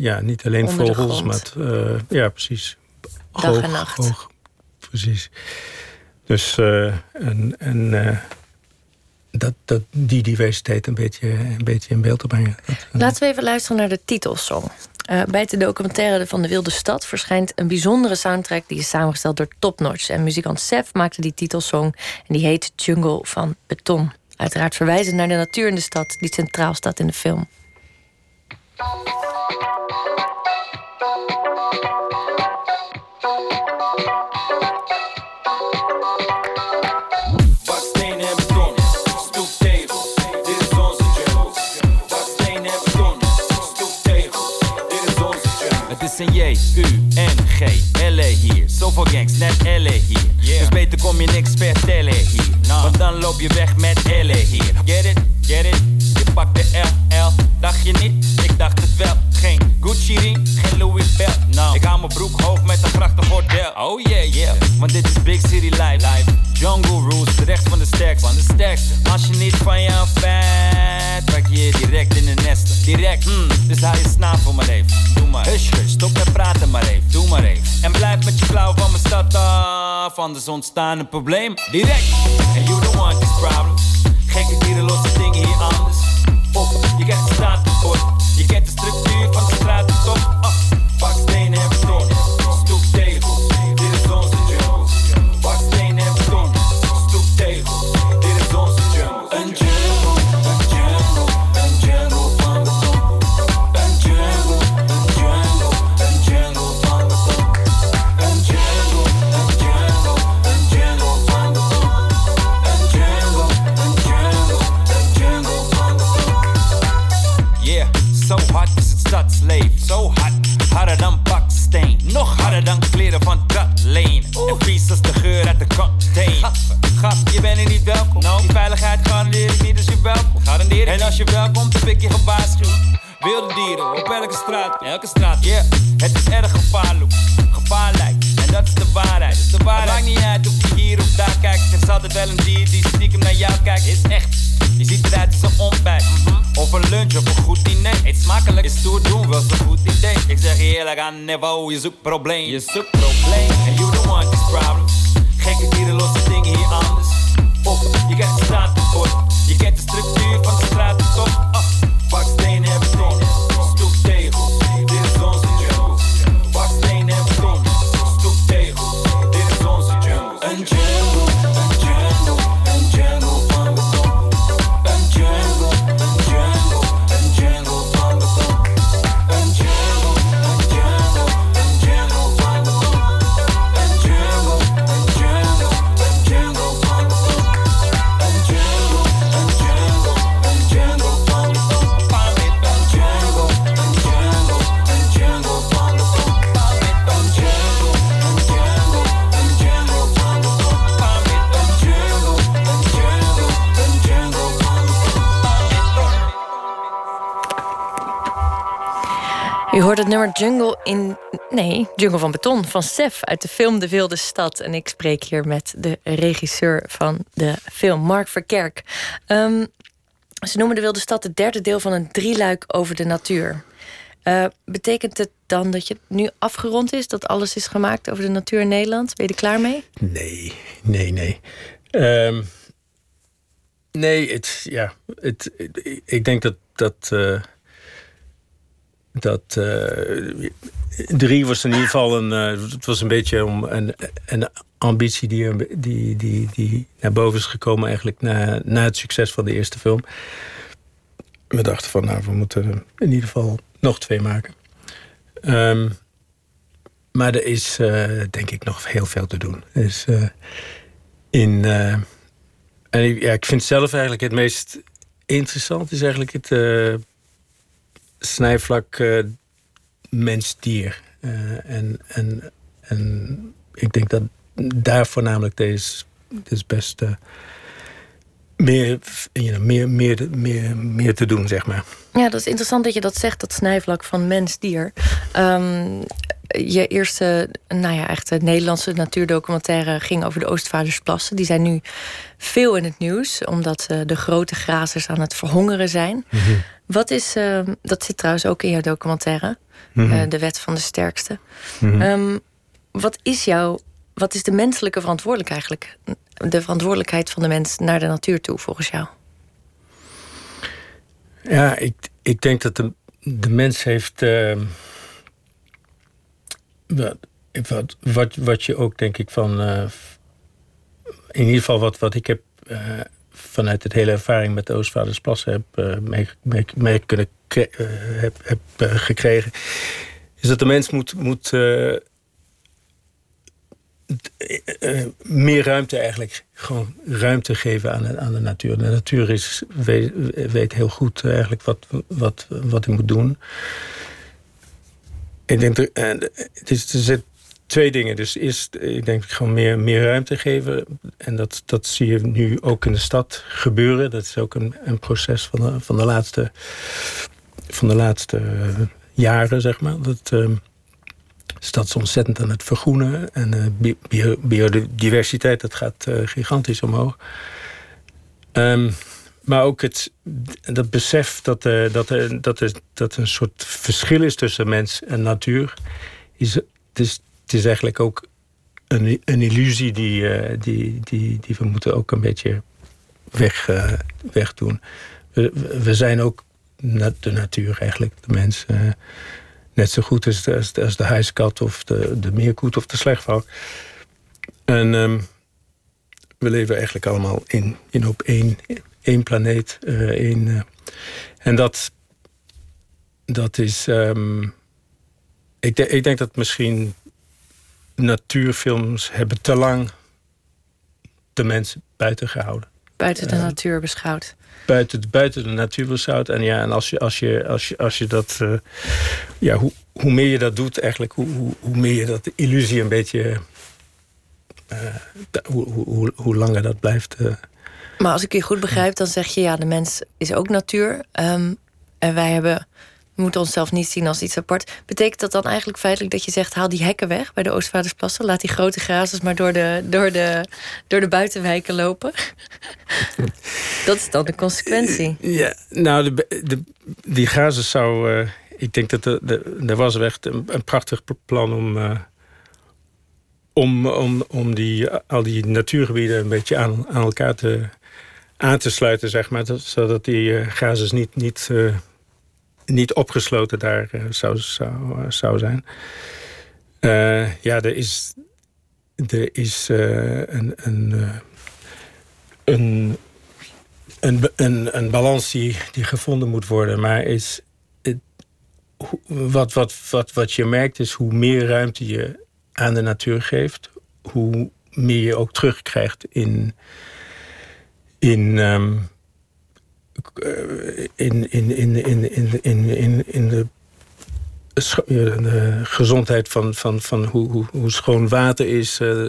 ja, niet alleen vogels, maar ja, precies. Dag hoog, en nacht. Hoog, precies. Dus uh, en, en uh, dat, dat, die diversiteit een beetje, een beetje in beeld te brengen. Uh... Laten we even luisteren naar de titelsong. bij de documentaire van de Wilde Stad verschijnt een bijzondere soundtrack... die is samengesteld door Top Notch. En muzikant Sef maakte die titelsong en die heet Jungle van Beton. Uiteraard verwijzend naar de natuur in de stad die centraal staat in de film. Een J, U, N, G, L, E hier. Zoveel gangs, net L, E hier. Yeah. Dus beter kom je niks vertellen hier. Nah. Want dan loop je weg met L, E hier. Get it, get it? Je pakt de L, Dacht je niet? Ik dacht het wel. Geen Gucci ring, geen Louis belt. Nou, ik hou mijn broek hoog met een grachtig bordel. Oh yeah, yeah. Want dit is Big City Life. life. Jungle rules, de recht van de sterkste. Van de sterkste. Als je niet van af bent, pak je je direct in de nesten. Direct, hmm, dus hou je voor maar even. Doe maar. Hush, hush, stop met praten maar even. Doe maar even. En blijf met je klauw van mijn stad af. Anders ontstaan een probleem. Direct. And you don't want these problems. Gekke dieren lossen dingen hier anders. Je kent de structuur van de straat top. So hot, harder dan baksteen. Nog harder dan kleren van Kathleen. En vies als de geur uit de container. Gat, je bent hier niet welkom. Die veiligheid garandeer ik niet als je welkom. Garandeer En als je welkomt, heb ik je gewaarschuwd. Wilde dieren op elke straat, elke straat, yeah. Het is erg gevaarlijk, gevaarlijk. Dat is de waarheid, dus de waarheid. Het maakt niet uit of je hier of daar kijkt. Er is altijd wel een dier die stiekem naar jou kijkt. Is echt. Je ziet eruit als een ontbijt. Of een lunch of een goed diner. Eet smakelijk, is stoer doen, wel zo'n goed idee. Ik zeg je eerlijk aan niveau, je zoekt probleem. Je zoekt probleem. And you don't want these problems. Gekke dieren lossen dingen hier anders. Op, je krijgt een stratenbord. Je kent de structuur van de stratentop. Ah, U hoort het nummer Jungle in. Nee, Jungle van Beton van Sef uit de film De Wilde Stad. En ik spreek hier met de regisseur van de film, Mark Verkerk. Ehm, ze noemen De Wilde Stad het derde deel van een drieluik over de natuur. Eh, betekent het dan dat je nu afgerond is, dat alles is gemaakt over de natuur in Nederland? Ben je er klaar mee? Nee, nee, nee. Ehm, nee, het, ja, het, ik denk dat. dat eh, dat eh, drie was in ieder geval een. eh, het was een beetje om een, een ambitie die, die, die, die naar boven is gekomen, eigenlijk na, na het succes van de eerste film. We dachten van, nou, we moeten in ieder geval nog twee maken. Ehm, maar er is, eh, denk ik, nog heel veel te doen. Eh, in, en ja, ik vind zelf eigenlijk het meest interessant... is eigenlijk het snijvlak eh, mens-dier. Eh, en, en, en ik denk dat daar voornamelijk deze, dus best... eh, meer, you know, meer, meer, meer, meer te doen, zeg maar. Ja, dat is interessant dat je dat zegt, dat snijvlak van mens-dier. Ehm, je eerste, nou ja, echt de Nederlandse natuurdocumentaire ging over de Oostvaardersplassen. Die zijn nu veel in het nieuws, omdat eh, de grote grazers aan het verhongeren zijn. Wat is, ehm, dat zit trouwens ook in jouw documentaire, eh, de wet van de sterkste. Ehm, wat is jouw, wat is de menselijke verantwoordelijkheid eigenlijk? De verantwoordelijkheid van de mens naar de natuur toe, volgens jou? Ja, ik, ik denk dat de, de mens heeft. Wat, wat, wat, wat je ook, denk ik, van. eh, in ieder geval wat, wat ik heb. eh, vanuit het hele ervaring met de Oostvaardersplassen heb, eh, mee, mee, kunnen heb, heb gekregen. Is dat de mens moet. moet meer ruimte eigenlijk. Gewoon ruimte geven aan de, aan de natuur. De natuur is, weet, weet heel goed eigenlijk wat, wat, wat hij moet doen. Ik denk dat, eh, is, er zit twee dingen. Dus eerst, eh, ik denk gewoon meer, meer ruimte geven. En dat, dat zie je nu ook in de stad gebeuren. Dat is ook een, een proces van de, van de laatste van de laatste eh, jaren, zeg maar. Dat uh, stad is ontzettend aan het vergroenen. En uh, bio biodiversiteit, dat gaat gigantisch omhoog. Um, maar ook het dat besef dat, dat, uh, dat, er, dat een soort verschil is tussen mens en natuur. Is, het, is, het is eigenlijk ook een, een illusie die, uh, die, die, die we moeten ook een beetje weg, wegdoen. We, we zijn ook de natuur eigenlijk, de mens. net zo goed als de, als de, huiskat of de, de meerkoet of de slechtvalk. En um, we leven eigenlijk allemaal in, in op één één planeet. Uh, één, uh, en dat, dat is. Um, ik, de, ik denk dat misschien natuurfilms hebben te lang de mensen buiten gehouden. Buiten de uh, natuur beschouwd. Buiten, buiten de natuur beschouwd. En ja, en als je, als je, als je, als je dat. ja, hoe, hoe meer je dat doet, eigenlijk, hoe, hoe, hoe meer je dat illusie een beetje. hoe, hoe, hoe langer dat blijft maar als ik je goed begrijp, dan zeg je ja, de mens is ook natuur. Um, en wij hebben, moeten onszelf niet zien als iets apart. Betekent dat dan eigenlijk feitelijk dat je zegt: haal die hekken weg bij de Oostvaardersplassen? Laat die grote grazers maar door de, door de, door de buitenwijken lopen? dat is dan de consequentie. Ja, nou, de, de, die grazers zou. Uh, ik denk dat er was echt een, prachtig plan om. Uh, om, om, om die, al die natuurgebieden een beetje aan, aan elkaar te, aan te sluiten, zeg maar. zodat die uh, gazes niet, niet, uh, niet opgesloten daar uh, zou, zou, zou zijn. ja, er is, er is een, een, een, een, een, balans die, die gevonden moet worden. Maar is, wat, wat, wat, wat je merkt is hoe meer ruimte je aan de natuur geeft, hoe meer je ook terugkrijgt in in, um, in, in, in, in, in, in, in, in de, de gezondheid van, van, van hoe, hoe, hoe schoon water is, uh,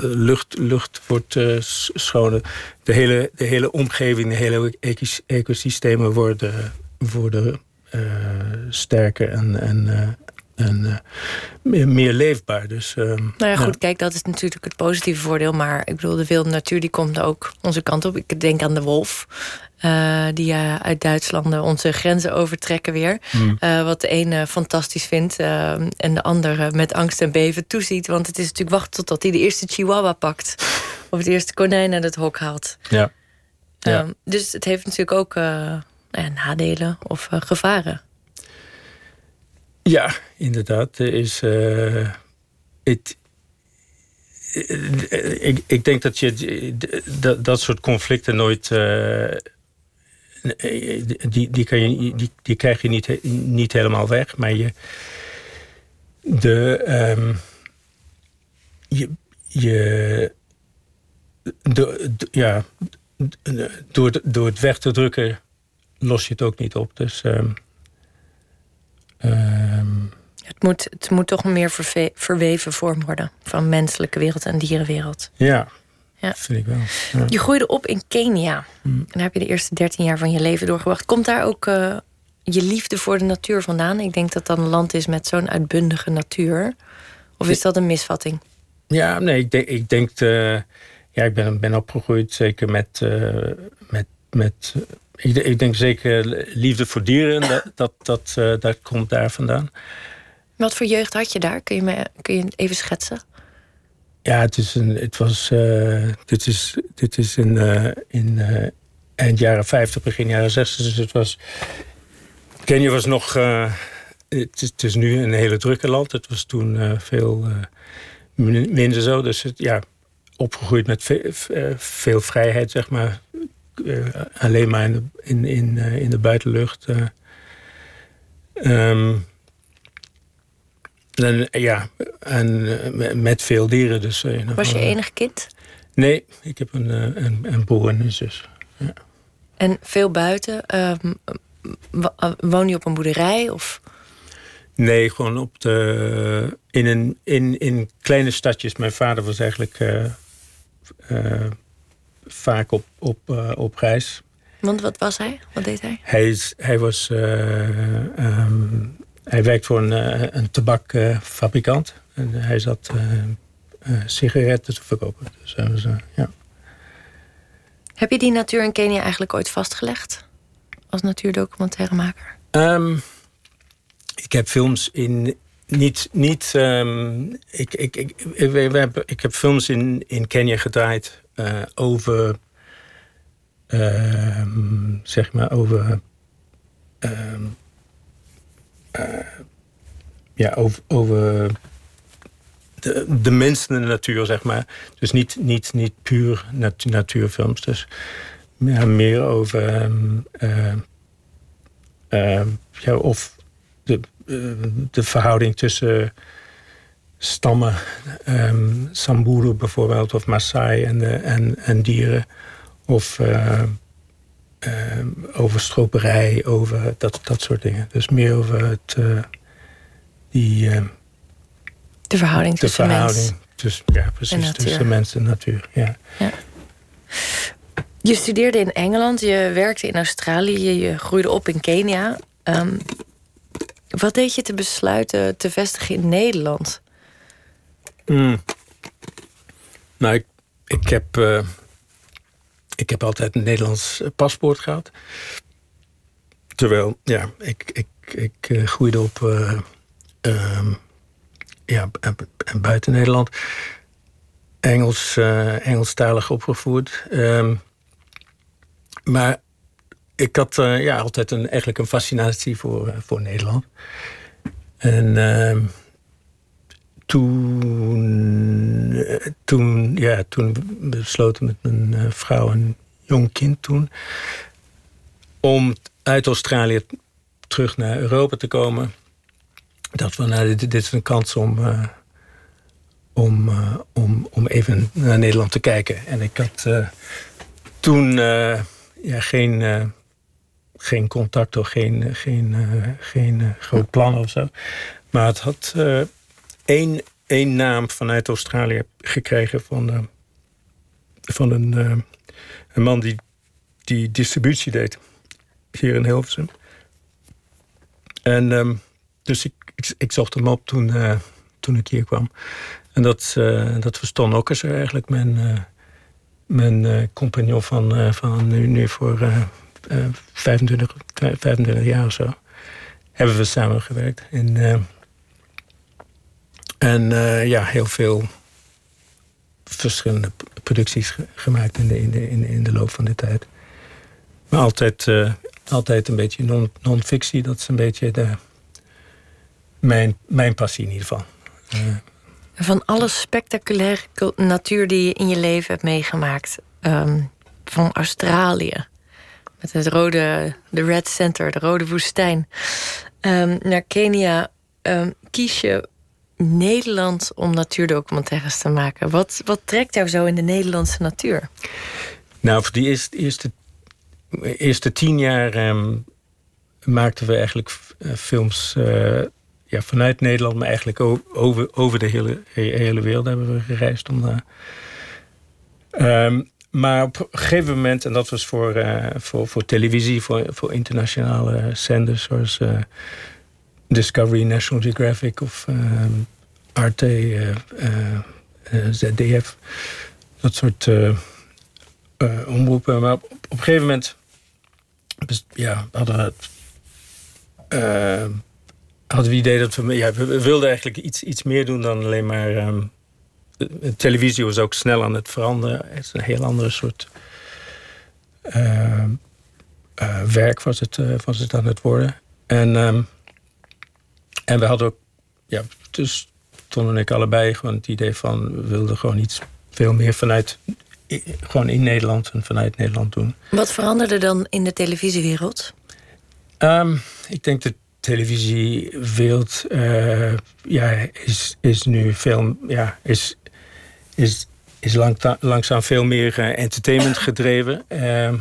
lucht, lucht wordt uh, schoner. De hele, de hele omgeving, de hele ecosystemen worden, worden uh, sterker en, en, en uh, meer, meer, leefbaar. Dus, uh, nou ja, goed, kijk, dat is natuurlijk het positieve voordeel. Maar ik bedoel, de wilde natuur die komt ook onze kant op. Ik denk aan de wolf. Uh, die uit Duitsland onze grenzen overtrekken weer. Mm. wat de ene fantastisch vindt en de andere met angst en beven toeziet. Want het is natuurlijk wachten totdat hij de eerste chihuahua pakt. of het eerste konijn uit het hok haalt. Ja. ja. dus het heeft natuurlijk ook nadelen of gevaren. Ja, inderdaad. Er is. Uh, ik, ik denk dat je dat, dat soort conflicten nooit. Uh, die, die, kan je, die, die krijg je niet, niet helemaal weg. Maar je. De. Um, je. je de, ja, door, door het weg te drukken los je het ook niet op. Dus. Um, Ehm, het, moet, het moet toch een meer verweven vorm worden van menselijke wereld en dierenwereld. Ja, ja. vind ik wel. Je groeide op in Kenia. Mm. En daar heb je de eerste 13 jaar van je leven doorgebracht. Komt daar ook uh, je liefde voor de natuur vandaan? Ik denk dat dat een land is met zo'n uitbundige natuur. Of is dat een misvatting? Ja, nee, ik denk, ik denk uh, ja, ik ben, ben opgegroeid zeker met, uh, met, met ik, ik, denk zeker liefde voor dieren, dat, dat, dat, uh, dat komt daar vandaan. Wat voor jeugd had je daar? Kun je, me, kun je even schetsen? Ja, het, is een, het was. Uh, dit is, dit is in, uh, in uh, eind jaren 50, begin jaren 60. Dus het was. Kenia was nog. Het is, het, is, nu een hele drukke land. Het was toen veel minder zo. Dus het, ja, opgegroeid met veel, veel vrijheid, zeg maar alleen maar in de, in, in, uh, in de buitenlucht. Um, en, ja, en met veel dieren. Dus, Was je enig kind? Nee, ik heb een, een, een broer en een zus. Ja. En veel buiten? Um, woon je op een boerderij? Of? Nee, gewoon op de, in, een, in, in kleine stadjes. Mijn vader was eigenlijk uh, vaak op, op, uh, op reis. Want wat was hij? Wat deed hij? Hij, is, hij was. eh, ehm, hij werkt voor een, eh, een tabakfabrikant. en hij zat eh, eh, sigaretten te verkopen. Dus eh, ja. Heb je die natuur in Kenia eigenlijk ooit vastgelegd? Als natuurdocumentairemaker? Ehm, ik heb films in. Niet. niet ehm, ik, ik, ik, we, we hebben, ik heb films in, in Kenia gedraaid eh, over. ehm, zeg maar over. ehm, eh, ja, over. de, de mensen en de natuur, zeg maar. Dus niet, niet, niet puur natu- natuurfilms. Dus meer over. ehm, eh, Ehm, ja, of de, eh, de verhouding tussen stammen, ehm Samburu bijvoorbeeld, of Maasai en, de, en, en dieren. Of eh, ehm, over stroperij, over dat, dat soort dingen. Dus meer over het, eh, die, eh, De verhouding de tussen verhouding mens. tussen, ja, precies, tussen mens en natuur. Ja. Je studeerde in Engeland, je werkte in Australië, je groeide op in Kenia. Ehm, wat deed je te besluiten te vestigen in Nederland? Mm. Nou, ik, heb, eh, ik heb altijd een Nederlands paspoort gehad. Terwijl, ja, ik, ik, ik eh, groeide op eh, ehm, ja, en, en buiten Nederland. Engels, Engelstalig opgevoerd. Ehm, maar ik had ja, altijd een, eigenlijk een fascinatie voor, voor Nederland. En ehm, toen, eh, toen, ja, toen besloten met mijn eh, vrouw en jong kind toen... om uit Australië terug naar Europa te komen. Dat we, nou, dit, is een kans om, eh, om, om, om even naar Nederland te kijken. En ik had toen ja, geen, geen contact of geen, geen, geen groot plan of zo. Maar het had één, naam vanuit Australië gekregen van, eh, van een, eh, een man die, die distributie deed hier in Hilversum. En ehm, dus ik, ik, ik zocht hem op toen, eh, toen ik hier kwam. En dat, dat was Ton Okkerser eigenlijk, mijn, mijn compagnon van, van nu, nu voor eh, eh, 25, 25 jaar of zo. Hebben we samengewerkt. En, eh, en eh, ja, heel veel verschillende producties ge- gemaakt in de, in, de, in, in de loop van de tijd. Maar altijd, eh, altijd een beetje non- non-fictie. Dat is een beetje de, mijn, mijn passie in ieder geval. Eh, Van alle spectaculaire cul- natuur die je in je leven hebt meegemaakt. ehm, van Australië. Met het rode, de Red Center, de rode woestijn. ehm, naar Kenia. ehm, kies je Nederland om natuurdocumentaires te maken. Wat, wat trekt jou zo in de Nederlandse natuur? Nou, voor die eerste, eerste, tien jaar ehm, maakten we eigenlijk eh, films eh, ja, vanuit Nederland, maar eigenlijk over, over de hele, he- hele wereld hebben we gereisd. Om, daar. Ehm, maar op een gegeven moment, en dat was voor, eh, voor, voor televisie, voor, voor internationale zenders zoals Discovery, National Geographic of ehm, Arte, eh, eh, eh, ZDF, dat soort omroepen. Maar op, op een gegeven moment ja, hadden we het. hadden we het idee dat we. Ja, we, wilden eigenlijk iets, iets meer doen dan alleen maar. ehm, televisie was ook snel aan het veranderen. Het is een heel andere soort. ehm, eh, werk was het, was het aan het worden. En, en we hadden ook. Ja, dus Ton en ik allebei gewoon het idee van. We wilden gewoon iets veel meer vanuit gewoon in Nederland en vanuit Nederland doen. Wat veranderde dan in de televisiewereld? Ehm, ik denk de televisiewereld eh, ja, is, is nu veel, ja, is, is, is langta- langzaam veel meer eh, entertainment gedreven. Ehm,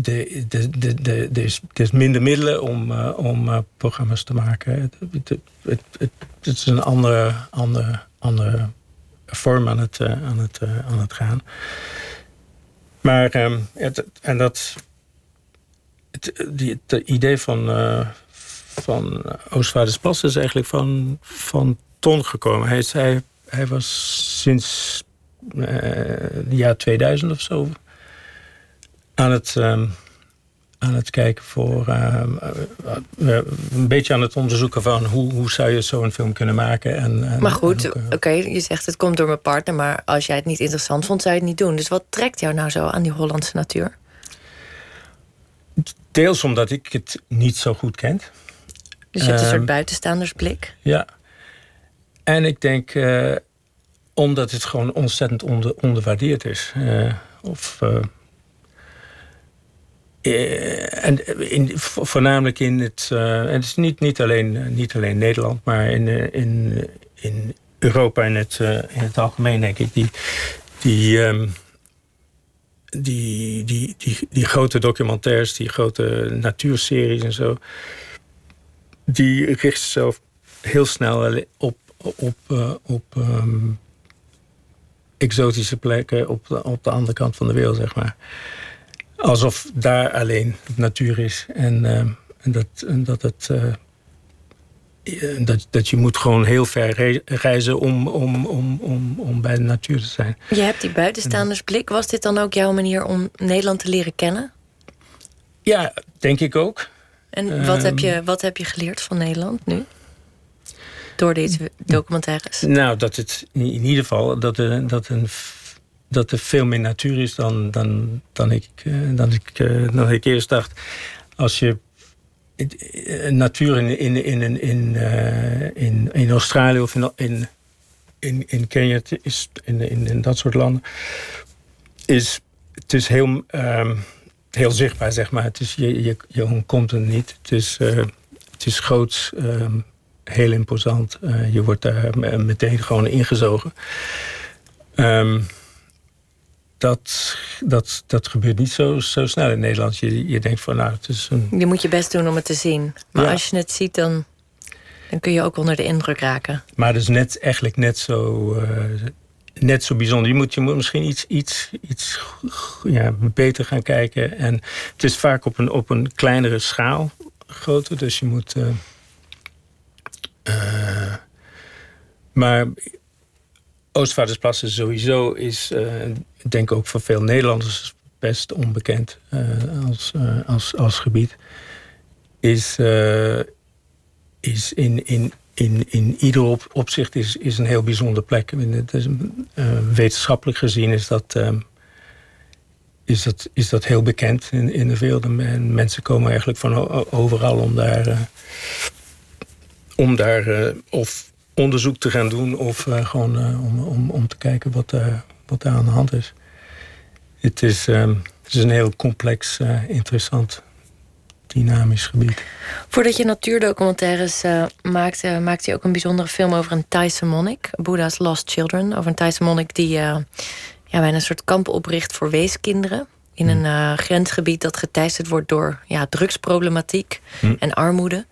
de, de, de, de, er, is, er minder middelen om, eh, om eh, programma's te maken. Het, het, het, het, is een andere, andere, andere vorm aan het, eh, aan het, aan het gaan. Maar, ehm, het, en dat. Het, die, het idee van, van Oostvaardersplass is eigenlijk van, van Ton gekomen. Hij, hij, was sinds het jaar 2000 of zo aan het, ehm, aan het kijken voor. ehm, eh, eh, een beetje aan het onderzoeken van hoe, hoe zou je zo'n film kunnen maken. En, en- Maar goed, eh, oké, je zegt het komt door mijn partner, maar als jij het niet interessant vond, zou je het niet doen. Dus wat trekt jou nou zo aan die Hollandse natuur? deels omdat ik het niet zo goed ken. Dus je hebt een Ehm, soort buitenstaandersblik. Ja. En ik denk omdat het gewoon ontzettend onder, onderwaardeerd is. Of, eh, en voornamelijk in het. en het is niet, niet, alleen, eh, niet alleen Nederland, maar in, in, in Europa in het, in het algemeen, denk ik. Die, die, ehm, die, die, die, die grote documentaires, die grote natuurseries en zo die richt zichzelf heel snel op, op, op ehm, exotische plekken op de, op de andere kant van de wereld, zeg maar. Alsof daar alleen natuur is. En, ehm, en, dat, en dat het. eh, eh, dat, dat je moet gewoon heel ver re- reizen om, om, om, om, om bij de natuur te zijn. Je hebt die buitenstaandersblik. Was dit dan ook jouw manier om Nederland te leren kennen? Ja, denk ik ook. En wat, Ehm. heb je, wat heb je geleerd van Nederland nu? Door deze documentaires. Nou, dat het in ieder geval dat er, dat een, dat er veel meer natuur is dan, dan, dan, ik, eh, dan, ik, dan ik eerst dacht. Als je eh, natuur in, in, in, in, eh, in, in Australië of in, in, in, Kenia, het is in, in, in dat soort landen, is het is heel, ehm, heel zichtbaar, zeg maar. Het is, je, je, je ontkomt er niet. Het is, het is groots, ehm, heel imposant. Je wordt daar me- meteen gewoon ingezogen. Ehm, dat, dat, dat gebeurt niet zo, zo snel in Nederland. Je, je denkt van, nou, het is een... Je moet je best doen om het te zien. Maar Ja. als je het ziet, dan, dan kun je ook onder de indruk raken. Maar het is net, eigenlijk net zo, eh, net zo bijzonder. Je moet, je moet misschien iets, iets, iets ja, beter gaan kijken. En het is vaak op een, op een kleinere schaal groter. Dus je moet... eh, eh, maar Oostvaardersplassen sowieso is, eh, ik denk ook voor veel Nederlanders best onbekend eh, als, eh, als, als gebied. Is, is in, in, in, in ieder op, opzicht is, is een heel bijzondere plek. Is, eh, wetenschappelijk gezien is dat, is dat, is dat heel bekend in, in de wereld. En mensen komen eigenlijk van overal om daar, om daar of onderzoek te gaan doen... of eh, gewoon eh, om, om, om te kijken wat, daar wat daar aan de hand is. Het is, ehm, het is een heel complex, eh, interessant, dynamisch gebied. Voordat je natuurdocumentaires eh, maakte, maakte je ook een bijzondere film over een Thaise monnik, Buddha's Lost Children. Over een Thaise monnik die eh, ja, bijna een soort kamp opricht voor weeskinderen. In een eh, grensgebied dat geteisterd wordt door ja, drugsproblematiek Hm. en armoede.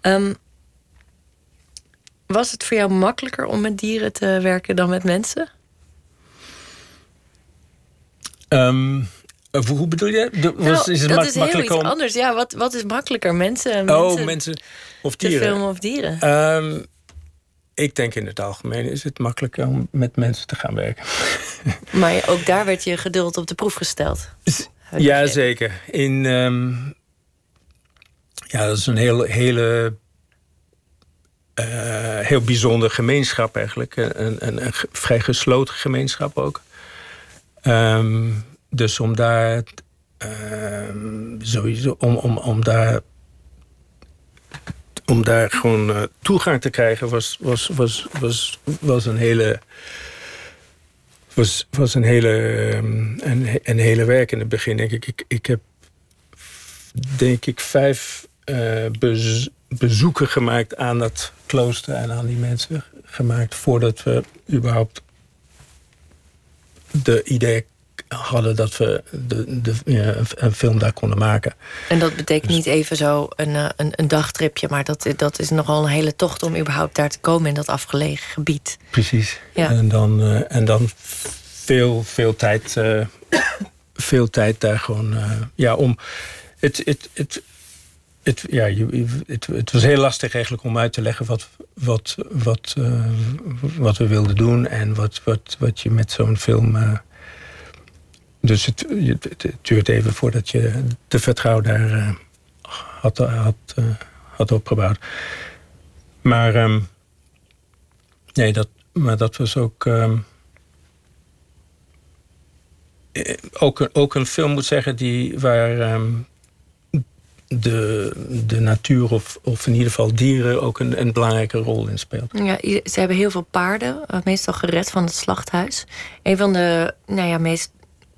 Ehm, was het voor jou makkelijker om met dieren te werken dan met mensen? Ehm, eh, hoe bedoel je? De- was, Nou, is het dat is heel iets om... anders. Ja, wat, wat is makkelijker? Mensen, oh, mensen of te dieren? filmen of dieren? Ehm, ik denk in het algemeen is het makkelijker om met mensen te gaan werken. Maar ook daar werd je geduld op de proef gesteld. Heb ik Ja, begrepen. zeker. In, ehm, ja, dat is een heel, hele, eh, heel bijzonder gemeenschap eigenlijk. Een, een, een vrij gesloten gemeenschap ook. Ehm, dus om daar ehm, sowieso om, om, om daar om daar gewoon eh, toegang te krijgen was, was, was, was, was een hele was, was een hele, ehm, een, een hele werk in het begin. Denk ik. Ik, ik heb denk ik vijf bez- bezoeken gemaakt aan dat klooster en aan die mensen gemaakt voordat we überhaupt de idee hadden dat we de, de, ja, een film daar konden maken. En dat betekent niet even zo een, eh, een, een dagtripje, maar dat, dat is nogal een hele tocht om überhaupt daar te komen in dat afgelegen gebied. Precies. Ja. En dan, eh, en dan veel, veel tijd, eh, veel tijd daar gewoon. ja, om. Het, het, het, het, ja, het, het was heel lastig eigenlijk om uit te leggen wat, wat, wat, eh, wat we wilden doen en wat, wat, wat je met zo'n film. eh, dus het, het, duurt even voordat je de vertrouwen daar eh, had, had, had opgebouwd. Maar, ehm, nee, dat, maar dat was ook. ehm, eh, ook, een, ook een film moet zeggen die, waar ehm, de, de natuur of, of in ieder geval dieren ook een, een belangrijke rol in speelt. Ja, ze hebben heel veel paarden, eh, meestal gered van het slachthuis. Een van de nou ja, meest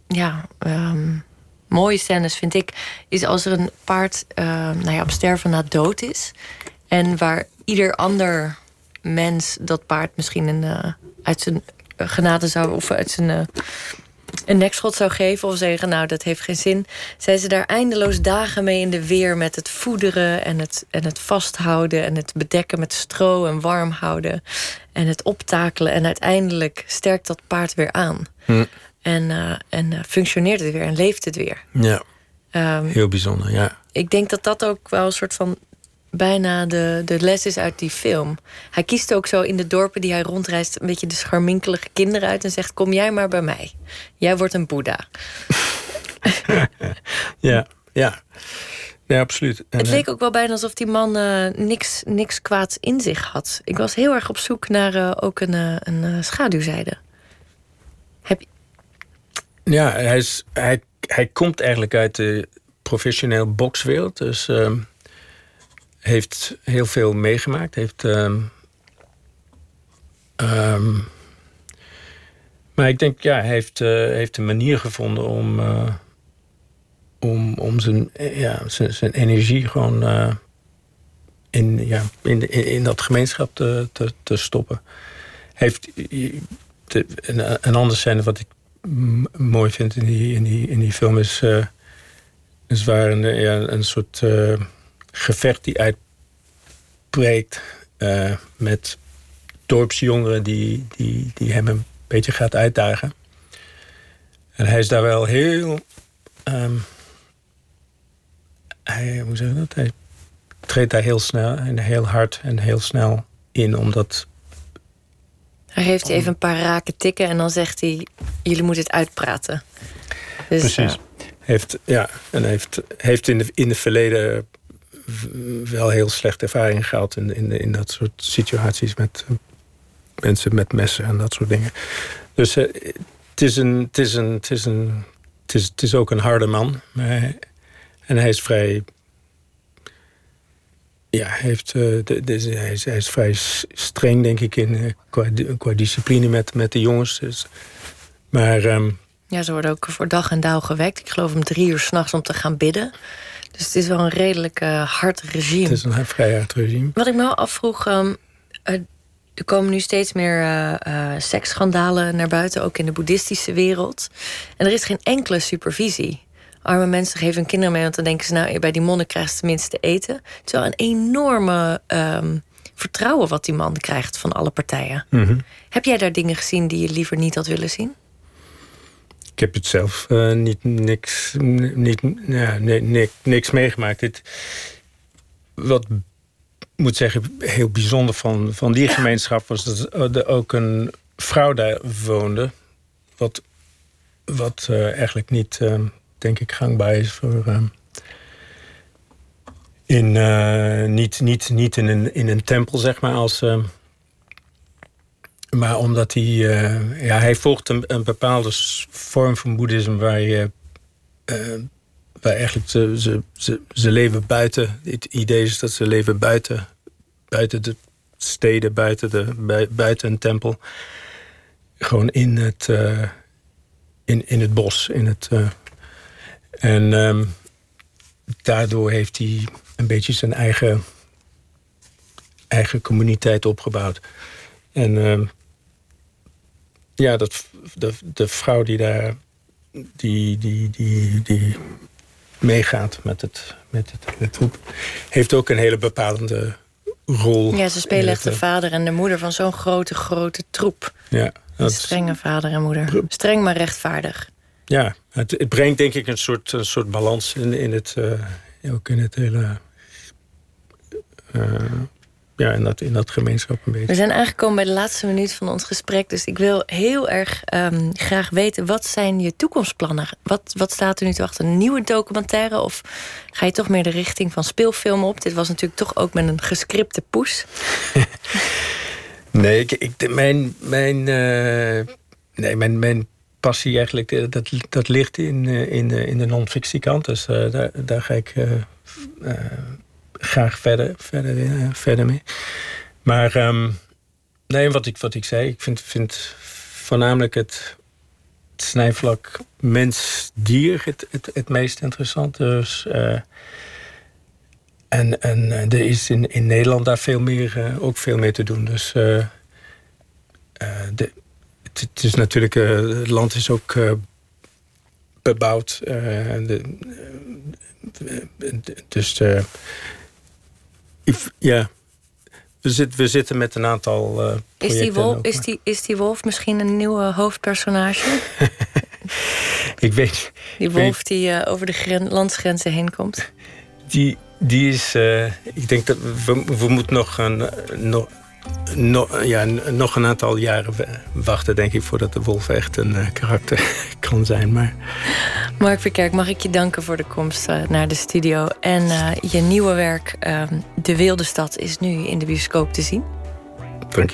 ja, ehm, mooie scènes vind ik... is als er een paard eh, nou ja, op sterven na dood is... en waar ieder ander mens dat paard misschien een, eh, uit zijn genade zou... of uit zijn eh, een nekschot zou geven of zeggen... nou, dat heeft geen zin... zijn ze daar eindeloos dagen mee in de weer... met het voederen en het, en het vasthouden... en het bedekken met stro en warm houden... en het optakelen. En uiteindelijk sterkt dat paard weer aan. Hm. En, eh, en eh, functioneert het weer en leeft het weer. Ja, Ehm, heel bijzonder, ja. ik denk dat dat ook wel een soort van bijna de, de les is uit die film. Hij kiest ook zo in de dorpen die hij rondreist... een beetje de scharminkelige kinderen uit en zegt... kom jij maar bij mij. Jij wordt een boeddha. Ja, ja. Ja, absoluut. En, Het eh, leek ook wel bijna alsof die man eh, niks, niks kwaads in zich had. Ik was heel erg op zoek naar eh, ook een, eh, een eh, schaduwzijde. Heb je, Ja, hij, is, hij, hij komt eigenlijk uit de professioneel bokswereld. Dus ehm, heeft heel veel meegemaakt. Heeft, ehm, ehm, maar ik denk, ja, hij heeft, eh, heeft een manier gevonden om, eh, om, om zijn, eh, ja, zijn, zijn energie gewoon in, ja, in, in, dat gemeenschap te, te, te stoppen. Heeft, een, andere scène wat ik mooi vind in die, in die, in die film is, is waar een, ja, een soort gevecht die uitbreekt eh, met dorpsjongeren die, die, die hem een beetje gaat uitdagen. En hij is daar wel heel. ehm, hij, hoe zeg je dat? Hij treedt daar heel snel en heel hard en heel snel in, omdat hij geeft hij even een paar raken tikken en dan zegt hij... jullie moeten het uitpraten. Dus, Precies. eh, Heeft, ja, en heeft, heeft in, de, in het verleden wel heel slechte ervaring gehad in, in, in dat soort situaties met eh, mensen met messen en dat soort dingen. Dus eh, het is een, het is een, het is een, het is, het is ook een harde man. En hij is vrij, ja, heeft, eh, de, hij, is, hij is vrij streng denk ik in qua, qua discipline met, met de jongens. Dus, maar ehm, ja, ze worden ook voor dag en dauw gewekt. Ik geloof om drie uur s'nachts om te gaan bidden. Dus het is wel een redelijk eh, hard regime. het is een vrij hard regime. Wat ik me wel afvroeg... ehm, eh, er komen nu steeds meer eh, seksschandalen naar buiten, ook in de boeddhistische wereld. En er is geen enkele supervisie. Arme mensen geven hun kinderen mee, want dan denken ze, nou, bij die monnik krijgt ze tenminste eten. Het is wel een enorme ehm, vertrouwen wat die man krijgt van alle partijen. Mhm. Heb jij daar dingen gezien die je liever niet had willen zien? Ik heb het zelf eh, niet niks, niet, nee, niks, meegemaakt. Dit, wat moet zeggen, heel bijzonder van, van die gemeenschap was dat er ook een vrouw daar woonde. Wat, wat eh, eigenlijk niet, eh, denk ik, gangbaar is voor. in, niet, niet, niet in, een, in een tempel, zeg maar, als. Maar omdat hij, eh, ja, hij volgt een, bepaalde vorm van boeddhisme waar je, eh, waar eigenlijk ze, ze, ze, leven buiten. Het idee is dat ze leven buiten, buiten de steden, buiten, de, bui- buiten een tempel. Gewoon in het, eh, in, in het bos. In het, en ehm, daardoor heeft hij een beetje zijn eigen, eigen communiteit opgebouwd. En ehm, ja, dat, de, de vrouw die daar die, die, die, die meegaat met het, met het hele troep, heeft ook een hele bepalende rol. Ja, ze spelen echt de het, vader en de moeder van zo'n grote, grote troep. eh, Ja, Een dat strenge vader en moeder. Streng maar rechtvaardig. ja, Het, het brengt denk ik een soort, een soort balans in, in het, uh, ook in het hele. Uh, ja, in dat, in dat gemeenschap een beetje. We zijn aangekomen bij de laatste minuut van ons gesprek. Dus ik wil heel erg um, graag weten, wat zijn je toekomstplannen? Wat, wat staat er nu te wachten? Een nieuwe documentaire? Of ga je toch meer de richting van speelfilm op? Dit was natuurlijk toch ook met een gescripte poes. nee, ik, ik, mijn, mijn, uh, nee, mijn, mijn passie eigenlijk, eh, dat, dat ligt in, eh, in, in de non-fictiekant. Dus uh, daar, daar ga ik graag verder, verder, uh, verder mee. Maar um, nee, wat ik, wat ik zei, ik vind, vind voornamelijk het, snijvlak mens-dier het, het, het meest interessant. Dus, uh, en, en er is in, in Nederland daar veel meer, uh, ook veel meer te doen. Dus de, het, is natuurlijk, het land is ook bebouwd. Dus ja, we, zit, we zitten met een aantal uh, is die, wolf, is, die, is die wolf misschien een nieuwe hoofdpersonage? ik weet Die wolf die uh, over de gren, landsgrenzen heen komt? Die, die is... Uh, ik denk dat we, we moeten nog een... Nog, no, ja, nog een aantal jaren wachten, denk ik, voordat de wolf echt een uh, karakter kan zijn. Maar... Mark Verkerk, mag ik je danken voor de komst uh, naar de studio. En uh, je nieuwe werk, De Wilde Stad, is nu in de bioscoop te zien. Dank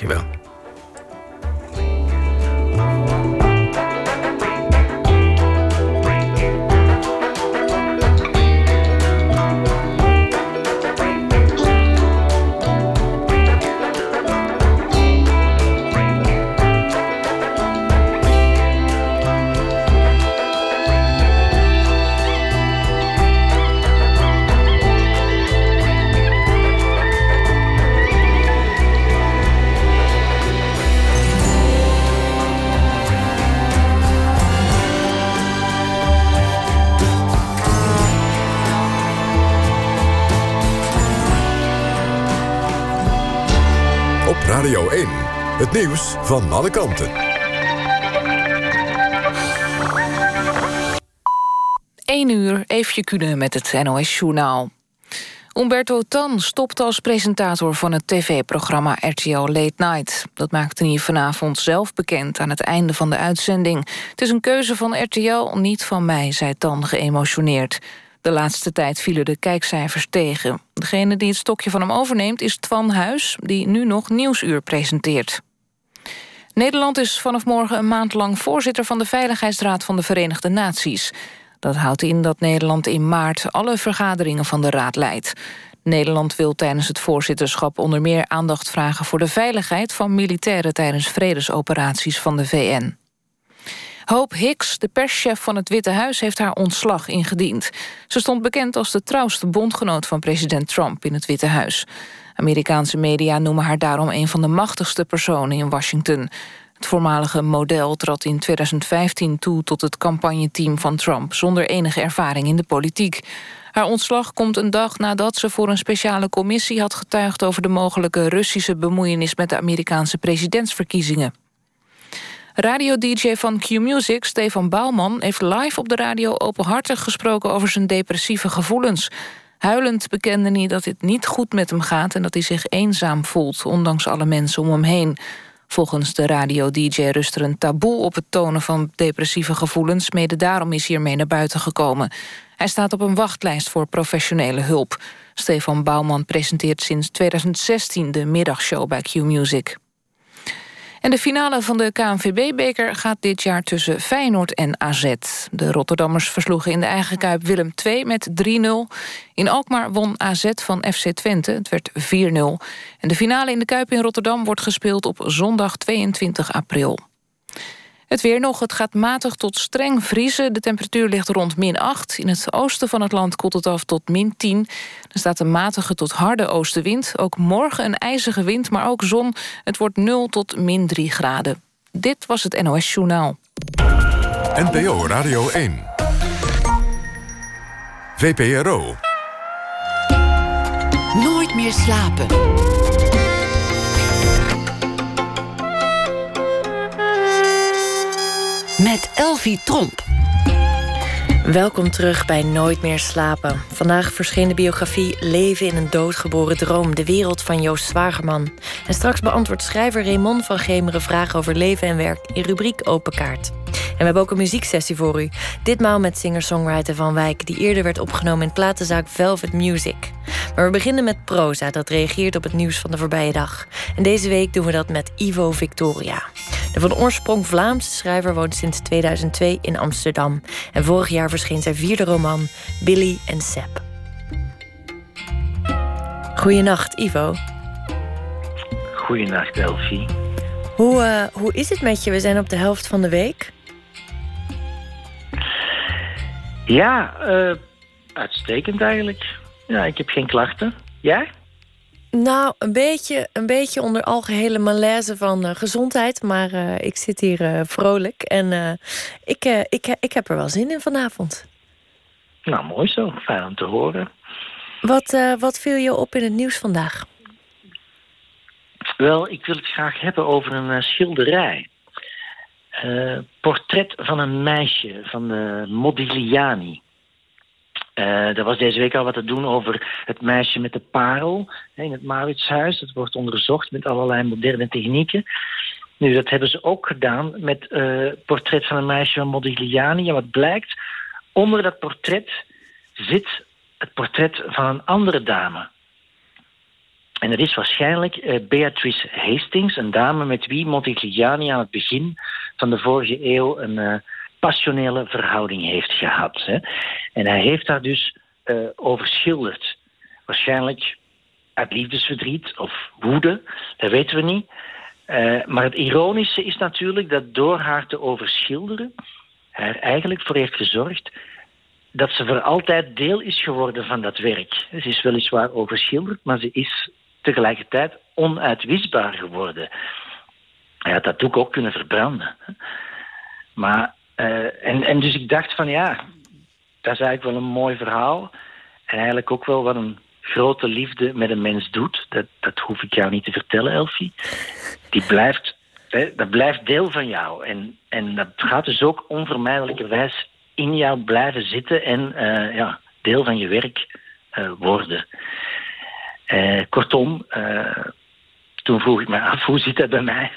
Het nieuws van alle kanten. 1 uur, Eefje Kunnen met het NOS-journaal. Umberto Tan stopt als presentator van het tv-programma RTL Late Night. Dat maakte hij vanavond zelf bekend aan het einde van de uitzending. Het is een keuze van RTL, niet van mij, zei Tan geëmotioneerd. De laatste tijd vielen de kijkcijfers tegen. Degene die het stokje van hem overneemt is Twan Huis... die nu nog Nieuwsuur presenteert. Nederland is vanaf morgen een maand lang voorzitter... van de Veiligheidsraad van de Verenigde Naties. Dat houdt in dat Nederland in maart alle vergaderingen van de raad leidt. Nederland wil tijdens het voorzitterschap onder meer aandacht vragen... voor de veiligheid van militairen tijdens vredesoperaties van de VN. Hope Hicks, de perschef van het Witte Huis, heeft haar ontslag ingediend. Ze stond bekend als de trouwste bondgenoot van president Trump in het Witte Huis. Amerikaanse media noemen haar daarom een van de machtigste personen in Washington. Het voormalige model trad in 2015 toe tot het campagneteam van Trump... zonder enige ervaring in de politiek. Haar ontslag komt een dag nadat ze voor een speciale commissie had getuigd... over de mogelijke Russische bemoeienis met de Amerikaanse presidentsverkiezingen. Radio-dj van Q-Music, Stefan Bouwman... heeft live op de radio openhartig gesproken over zijn depressieve gevoelens. Huilend bekende hij dat het niet goed met hem gaat... en dat hij zich eenzaam voelt, ondanks alle mensen om hem heen. Volgens de radio-dj rust er een taboe op het tonen van depressieve gevoelens... mede daarom is hiermee naar buiten gekomen. Hij staat op een wachtlijst voor professionele hulp. Stefan Bouwman presenteert sinds 2016 de middagshow bij Q-Music. En de finale van de KNVB-beker gaat dit jaar tussen Feyenoord en AZ. De Rotterdammers versloegen in de eigen kuip Willem II met 3-0. In Alkmaar won AZ van FC Twente, het werd 4-0. En de finale in de kuip in Rotterdam wordt gespeeld op zondag 22 april. Het weer nog, het gaat matig tot streng vriezen. De temperatuur ligt rond min 8. In het oosten van het land koelt het af tot min 10. Er staat een matige tot harde oostenwind. Ook morgen een ijzige wind, maar ook zon. Het wordt 0 tot min 3 graden. Dit was het NOS Journaal. NPO Radio 1. VPRO. Nooit meer slapen. Met Elvie Tromp. Welkom terug bij Nooit meer slapen. Vandaag verscheen de biografie Leven in een doodgeboren droom, de wereld van Joost Zwagerman. En straks beantwoordt schrijver Raymond van Gemeren vragen over leven en werk in rubriek Open Kaart. En we hebben ook een muzieksessie voor u. Ditmaal met singer-songwriter Van Wijk, die eerder werd opgenomen in platenzaak Velvet Music. Maar we beginnen met proza, dat reageert op het nieuws van de voorbije dag. En deze week doen we dat met Ivo Victoria. De van oorsprong Vlaamse schrijver woont sinds 2002 in Amsterdam. En vorig jaar verscheen zijn vierde roman Billy en Seb. Goedenacht, Ivo. Goedenacht, Elfie. Hoe, uh, hoe is het met je? We zijn op de helft van de week. Ja, uh, uitstekend eigenlijk. Ja, ik heb geen klachten. Jij? Nou, een beetje, een beetje onder algehele malaise van uh, gezondheid. Maar uh, ik zit hier uh, vrolijk. En ik, ik, ik heb er wel zin in vanavond. Nou, mooi zo. Fijn om te horen. Wat, wat viel je op in het nieuws vandaag? Wel, ik wil het graag hebben over een schilderij. Portret van een meisje van de Modigliani. Er was deze week al wat te doen over het meisje met de parel in het Mauritshuis. Dat wordt onderzocht met allerlei moderne technieken. Nu, dat hebben ze ook gedaan met het portret van een meisje van Modigliani. En wat blijkt, onder dat portret zit het portret van een andere dame. En dat is waarschijnlijk Beatrice Hastings, een dame met wie Modigliani aan het begin van de vorige eeuw een passionele verhouding heeft gehad. Hè. En hij heeft daar dus uh, over schilderd. Waarschijnlijk uit liefdesverdriet of woede, dat weten we niet. Uh, maar het ironische is natuurlijk dat door haar te overschilderen, er eigenlijk voor heeft gezorgd dat ze voor altijd deel is geworden van dat werk. Ze is weliswaar overschilderd, maar ze is tegelijkertijd onuitwisbaar geworden. Hij had dat doek ook kunnen verbranden. Maar uh, en, en dus ik dacht van ja, dat is eigenlijk wel een mooi verhaal. En eigenlijk ook wel wat een grote liefde met een mens doet. Dat, dat hoef ik jou niet te vertellen, Elfie. Die blijft, hè, dat blijft deel van jou. En, en dat gaat dus ook onvermijdelijkerwijs in jou blijven zitten en uh, ja, deel van je werk uh, worden. Kortom, toen vroeg ik me af, hoe zit dat bij mij?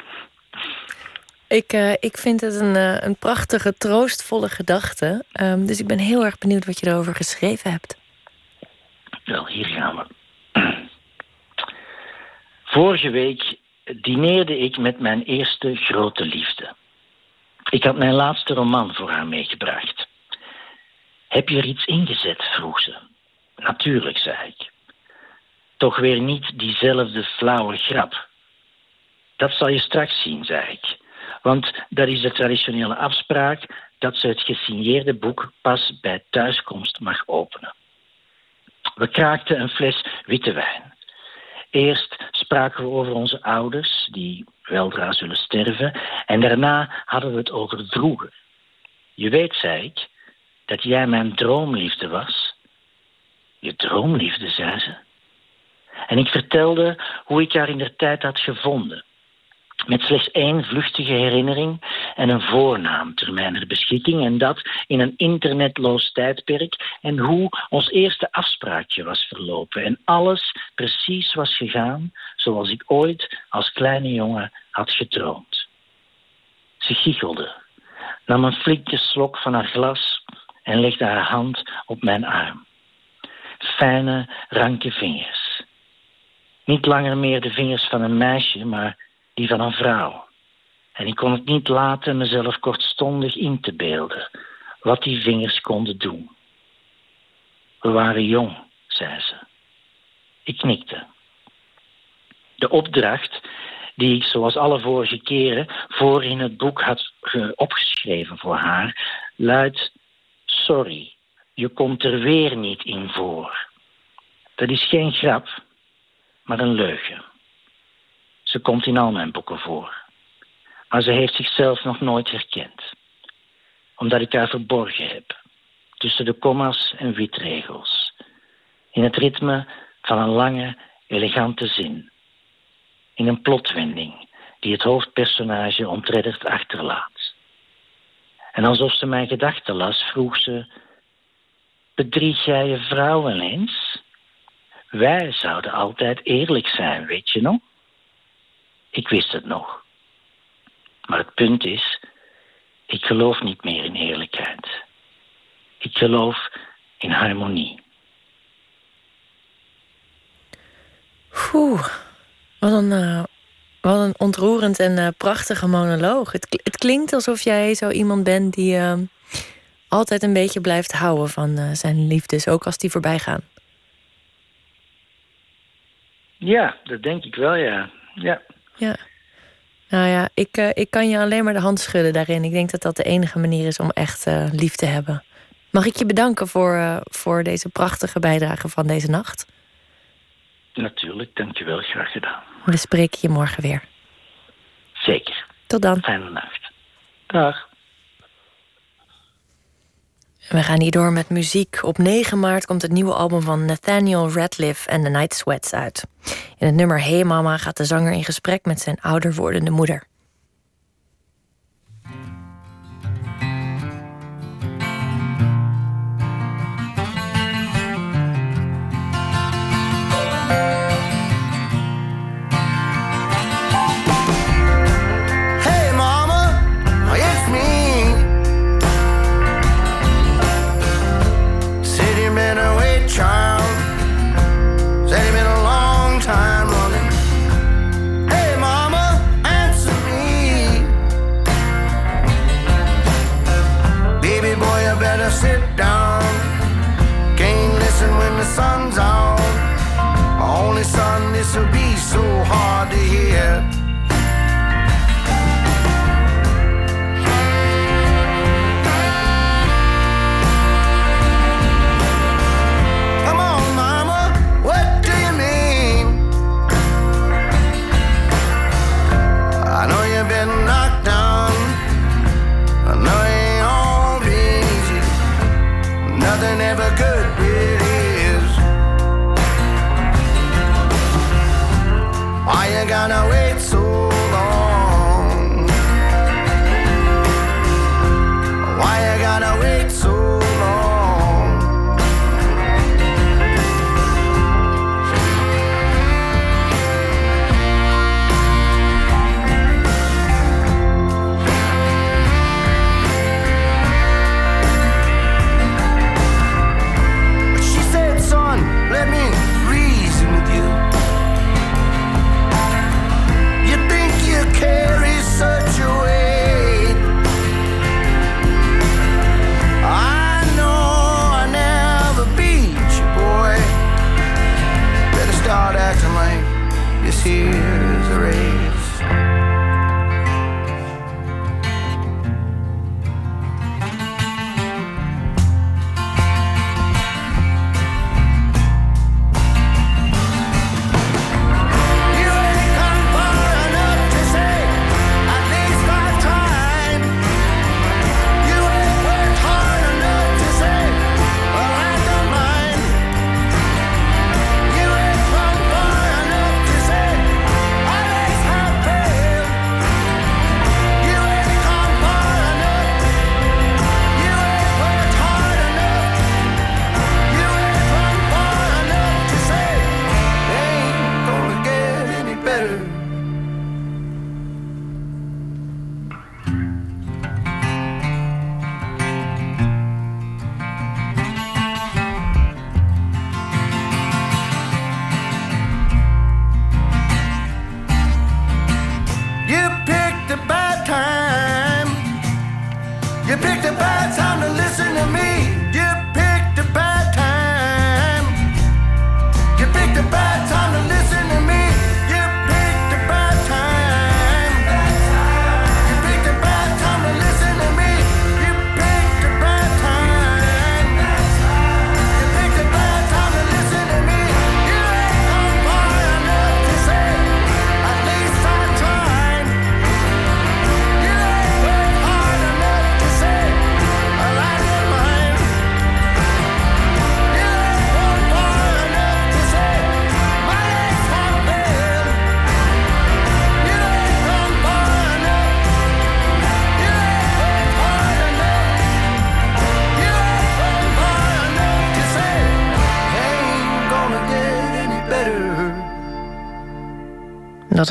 Ik, uh, ik vind het een, uh, een prachtige, troostvolle gedachte. Um, dus ik ben heel erg benieuwd wat je erover geschreven hebt. Wel, hier gaan we. Vorige week dineerde ik met mijn eerste grote liefde. Ik had mijn laatste roman voor haar meegebracht. Heb je er iets ingezet? vroeg ze. Natuurlijk, zei ik. Toch weer niet diezelfde flauwe grap. Dat zal je straks zien, zei ik. Want dat is de traditionele afspraak dat ze het gesigneerde boek pas bij thuiskomst mag openen. We kraakten een fles witte wijn. Eerst spraken we over onze ouders, die weldra zullen sterven, en daarna hadden we het over vroeger. Je weet, zei ik, dat jij mijn droomliefde was. Je droomliefde, zei ze. En ik vertelde hoe ik haar in der tijd had gevonden met slechts één vluchtige herinnering en een voornaam ter mijner beschikking. En dat in een internetloos tijdperk. En hoe ons eerste afspraakje was verlopen. En alles precies was gegaan zoals ik ooit als kleine jongen had gedroomd. Ze giechelde, nam een flinke slok van haar glas en legde haar hand op mijn arm. Fijne, ranke vingers. Niet langer meer de vingers van een meisje, maar die van een vrouw. En ik kon het niet laten mezelf kortstondig in te beelden wat die vingers konden doen. We waren jong, zei ze. Ik knikte. De opdracht die ik, zoals alle vorige keren, voor in het boek had opgeschreven voor haar, luidt: Sorry, je komt er weer niet in voor. Dat is geen grap, maar een leugen. Ze komt in al mijn boeken voor. Maar ze heeft zichzelf nog nooit herkend. Omdat ik haar verborgen heb. Tussen de komma's en witregels. In het ritme van een lange, elegante zin. In een plotwending die het hoofdpersonage ontredderd achterlaat. En alsof ze mijn gedachten las, vroeg ze: Bedrieg jij je vrouw wel eens? Wij zouden altijd eerlijk zijn, weet je nog? Ik wist het nog. Maar het punt is, ik geloof niet meer in eerlijkheid. Ik geloof in harmonie. Oeh, wat een, uh, wat een ontroerend en uh, prachtige monoloog. Het, het, klinkt alsof jij zo iemand bent die uh, altijd een beetje blijft houden van zijn liefdes, ook als die voorbij gaan. Ja, dat denk ik wel, ja. Ja. Ja. Nou ja, ik, ik kan je alleen maar de hand schudden daarin. Ik denk dat dat de enige manier is om echt lief te hebben. Mag ik je bedanken voor, voor deze prachtige bijdrage van deze nacht? Natuurlijk, dankjewel. Graag gedaan. We spreken je morgen weer. Zeker. Tot dan. Fijne nacht. Dag. We gaan hier door met muziek. Op 9 maart komt het nieuwe album van Nathaniel Radcliffe en The Night Sweats uit. In het nummer Hey Mama gaat de zanger in gesprek met zijn ouder wordende moeder.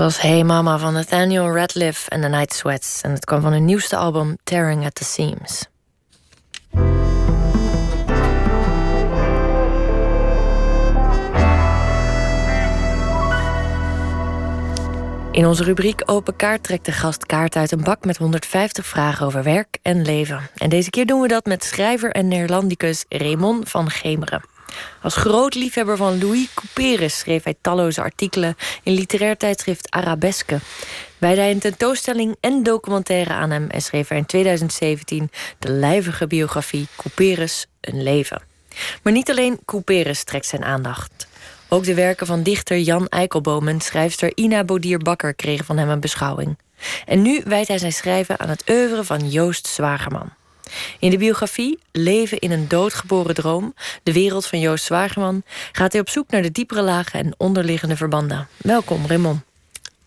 Was Hey Mama van Nathaniel Radcliffe en The Night Sweats. En het kwam van hun nieuwste album Tearing at the Seams. In onze rubriek Open Kaart trekt de gast kaart uit een bak met 150 vragen over werk en leven. En deze keer doen we dat met schrijver en Neerlandicus Raymond van Gemeren. Als groot liefhebber van Louis Couperus schreef hij talloze artikelen in literair tijdschrift Arabesque. Wijde hij een tentoonstelling en documentaire aan hem en schreef hij in 2017 de lijvige biografie Couperus een leven. Maar niet alleen Couperus trekt zijn aandacht. Ook de werken van dichter Jan Eikelboom en schrijfster Ina Bodier-Bakker kregen van hem een beschouwing. En nu wijdt hij zijn schrijven aan het oeuvre van Joost Zwagerman. In de biografie Leven in een doodgeboren droom, de wereld van Joost Zwagerman, gaat hij op zoek naar de diepere lagen en onderliggende verbanden. Welkom, Raymond.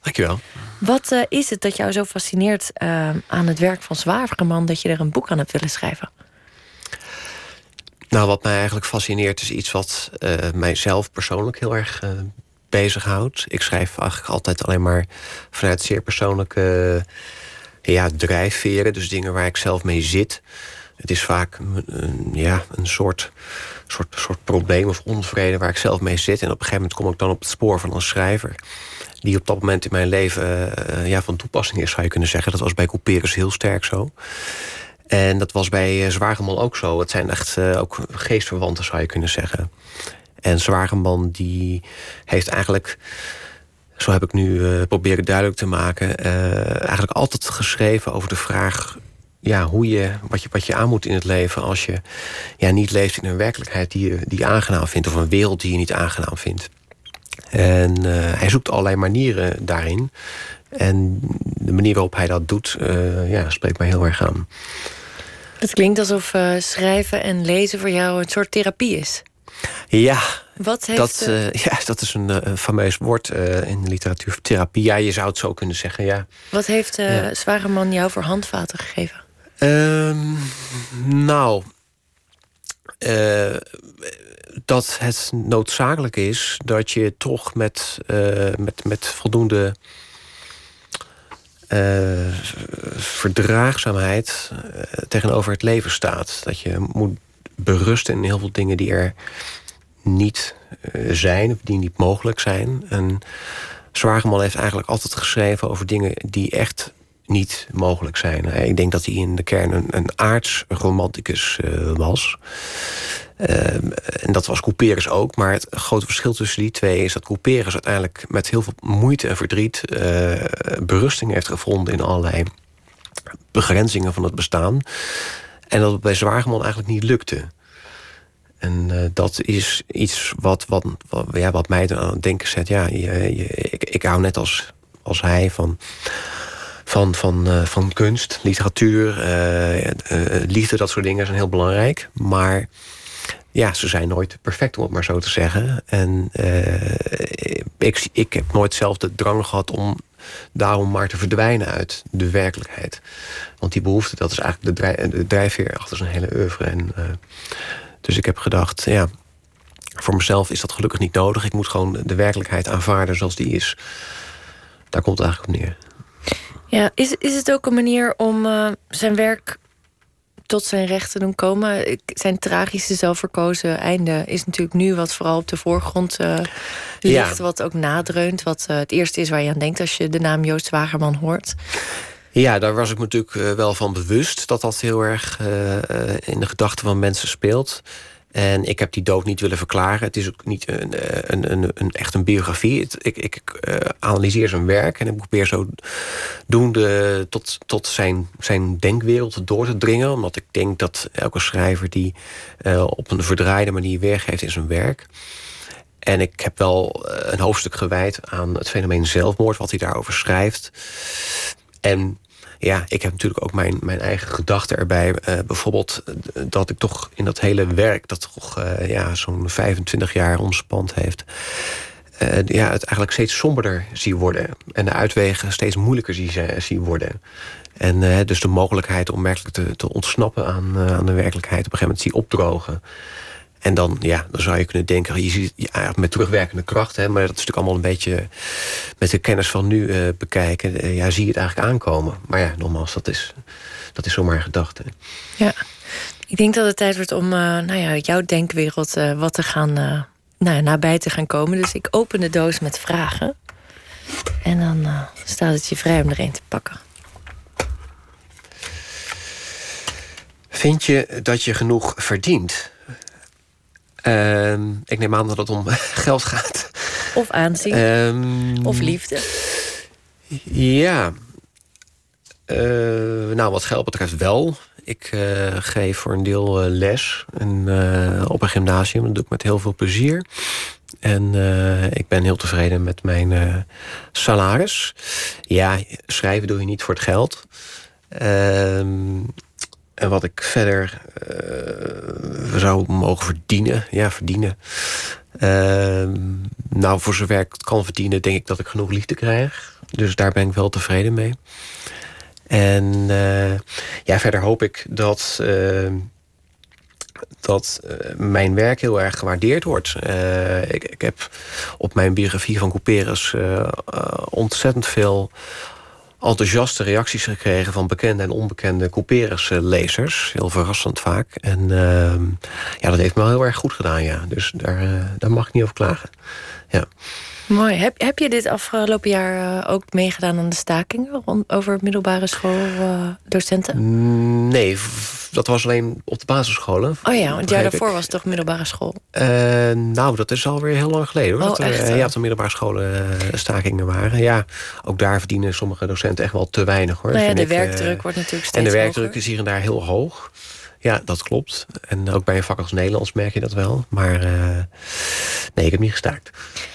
Dankjewel. Wat uh, is het dat jou zo fascineert uh, aan het werk van Zwagerman dat je er een boek aan hebt willen schrijven? Nou, wat mij eigenlijk fascineert is iets wat uh, mijzelf persoonlijk heel erg bezighoudt. Ik schrijf eigenlijk altijd alleen maar vanuit zeer persoonlijke ja, drijfveren, dus dingen waar ik zelf mee zit. Het is vaak een, ja, een soort, soort, soort probleem of onvrede waar ik zelf mee zit. En op een gegeven moment kom ik dan op het spoor van een schrijver. Die op dat moment in mijn leven uh, ja, van toepassing is, zou je kunnen zeggen. Dat was bij Couperus heel sterk zo. En dat was bij uh, Zwageman ook zo. Het zijn echt uh, ook geestverwanten, zou je kunnen zeggen. En Zwageman die heeft eigenlijk zo heb ik nu uh, proberen duidelijk te maken, uh, eigenlijk altijd geschreven over de vraag ja, hoe je, wat, je, wat je aan moet in het leven als je ja, niet leeft in een werkelijkheid die je, die aangenaam vindt, of een wereld die je niet aangenaam vindt. En uh, hij zoekt allerlei manieren daarin. En de manier waarop hij dat doet, ja, spreekt mij heel erg aan. Het klinkt alsof schrijven en lezen voor jou een soort therapie is. Ja, Wat heeft dat, uh, ja, dat is een uh, fameus woord uh, in de literatuur. Therapie, ja, je zou het zo kunnen zeggen, ja. Wat heeft ja. Zwageman jou voor handvaten gegeven? Um, nou, dat het noodzakelijk is dat je toch met, met, met voldoende verdraagzaamheid tegenover het leven staat. Dat je moet berusten in heel veel dingen die er niet uh, zijn, of die niet mogelijk zijn. En Zwageman heeft eigenlijk altijd geschreven over dingen die echt niet mogelijk zijn. Ik denk dat hij in de kern een, een aardsromanticus uh, was. Uh, en dat was Couperus ook. Maar het grote verschil tussen die twee is dat Couperus uiteindelijk met heel veel moeite en verdriet berusting heeft gevonden in allerlei begrenzingen van het bestaan. En dat het bij Zwageman eigenlijk niet lukte. En uh, dat is iets wat, wat, wat, ja, wat mij aan het denken zet. Ja, ik, ik hou net als, als hij van, van, van, uh, van kunst, literatuur, uh, liefde, dat soort dingen zijn heel belangrijk. Maar ja, ze zijn nooit perfect, om het maar zo te zeggen. En ik, ik heb nooit zelf de drang gehad om daarom maar te verdwijnen uit de werkelijkheid. Want die behoefte, dat is eigenlijk de, drijf, de drijfveer achter zijn hele oeuvre. En, uh, dus ik heb gedacht, ja, voor mezelf is dat gelukkig niet nodig. Ik moet gewoon de werkelijkheid aanvaarden zoals die is. Daar komt het eigenlijk op neer. Ja, is, is het ook een manier om uh, zijn werk tot zijn recht te doen komen? Zijn tragische, zelfverkozen einde is natuurlijk nu wat vooral op de voorgrond uh, ligt. Ja. Wat ook nadreunt. Wat uh, het eerste is waar je aan denkt als je de naam Joost Wagerman hoort. Ja, daar was ik me natuurlijk uh, wel van bewust dat dat heel erg in de gedachten van mensen speelt. En ik heb die dood niet willen verklaren. Het is ook niet een, een, een, een echt een biografie. Ik ik uh, analyseer zijn werk en ik probeer zo doende tot, tot zijn, zijn denkwereld door te dringen. Omdat ik denk dat elke schrijver die uh, op een verdraaide manier weergeeft in zijn werk. En ik heb wel een hoofdstuk gewijd aan het fenomeen zelfmoord, wat hij daarover schrijft. En ja, ik heb natuurlijk ook mijn, mijn eigen gedachten erbij. Uh, bijvoorbeeld dat ik toch in dat hele werk, dat toch uh, ja, zo'n 25 jaar omspand heeft. Uh, ja, het eigenlijk steeds somberder zie worden. En de uitwegen steeds moeilijker zie, zie worden. En dus de mogelijkheid om werkelijk te, te ontsnappen aan, aan de werkelijkheid op een gegeven moment zie opdrogen. En dan, ja, dan zou je kunnen denken, je ziet ja, met terugwerkende kracht, hè, maar dat is natuurlijk allemaal een beetje met de kennis van nu eh, bekijken. eh, ja, zie je het eigenlijk aankomen. Maar ja, nogmaals, dat is, dat is zomaar een gedachte. Ja, ik denk dat het tijd wordt om eh, nou ja, jouw denkwereld wat te gaan, nou, nabij te gaan komen. Dus ik open de doos met vragen. En dan staat het je vrij om er een te pakken. Vind je dat je genoeg verdient? Ehm, ik neem aan dat het om geld gaat. Of aanzien, Ehm, of liefde. Ja. Eh, nou, wat geld betreft wel. Ik eh, geef voor een deel eh, les en, op een gymnasium. Dat doe ik met heel veel plezier. En ik ben heel tevreden met mijn salaris. Ja, schrijven doe je niet voor het geld. Ehm, en wat ik verder eh, zou mogen verdienen. Ja, verdienen. Ehm, nou, voor zover ik het kan verdienen, denk ik dat ik genoeg liefde krijg. Dus daar ben ik wel tevreden mee. En eh, ja, verder hoop ik dat, eh, dat eh, mijn werk heel erg gewaardeerd wordt. Ik, ik heb op mijn biografie van Couperus ontzettend veel enthousiaste reacties gekregen van bekende en onbekende Couperus-lezers. Heel verrassend vaak. En ehm, ja, dat heeft me wel heel erg goed gedaan, ja. Dus daar, eh, daar mag ik niet over klagen. Ja. Mooi. Heb, heb je dit afgelopen jaar eh, ook meegedaan aan de stakingen rond, over middelbare schooldocenten? Mm, Nee, dat was alleen op de basisscholen. oh ja, want het jaar ik. daarvoor was het toch middelbare school? Eh, nou, dat is alweer heel lang geleden. Hoor. Oh, dat er, echt, eh, ja, dat er middelbare scholen eh, stakingen waren. Ja, ook daar verdienen sommige docenten echt wel te weinig. Hoor, nou ja, de ik, eh. werkdruk wordt natuurlijk steeds En de werkdruk hoger. is hier en daar heel hoog. Ja, dat klopt. En ook bij een vak als Nederlands merk je dat wel. Maar eh, nee, ik heb niet gestaakt.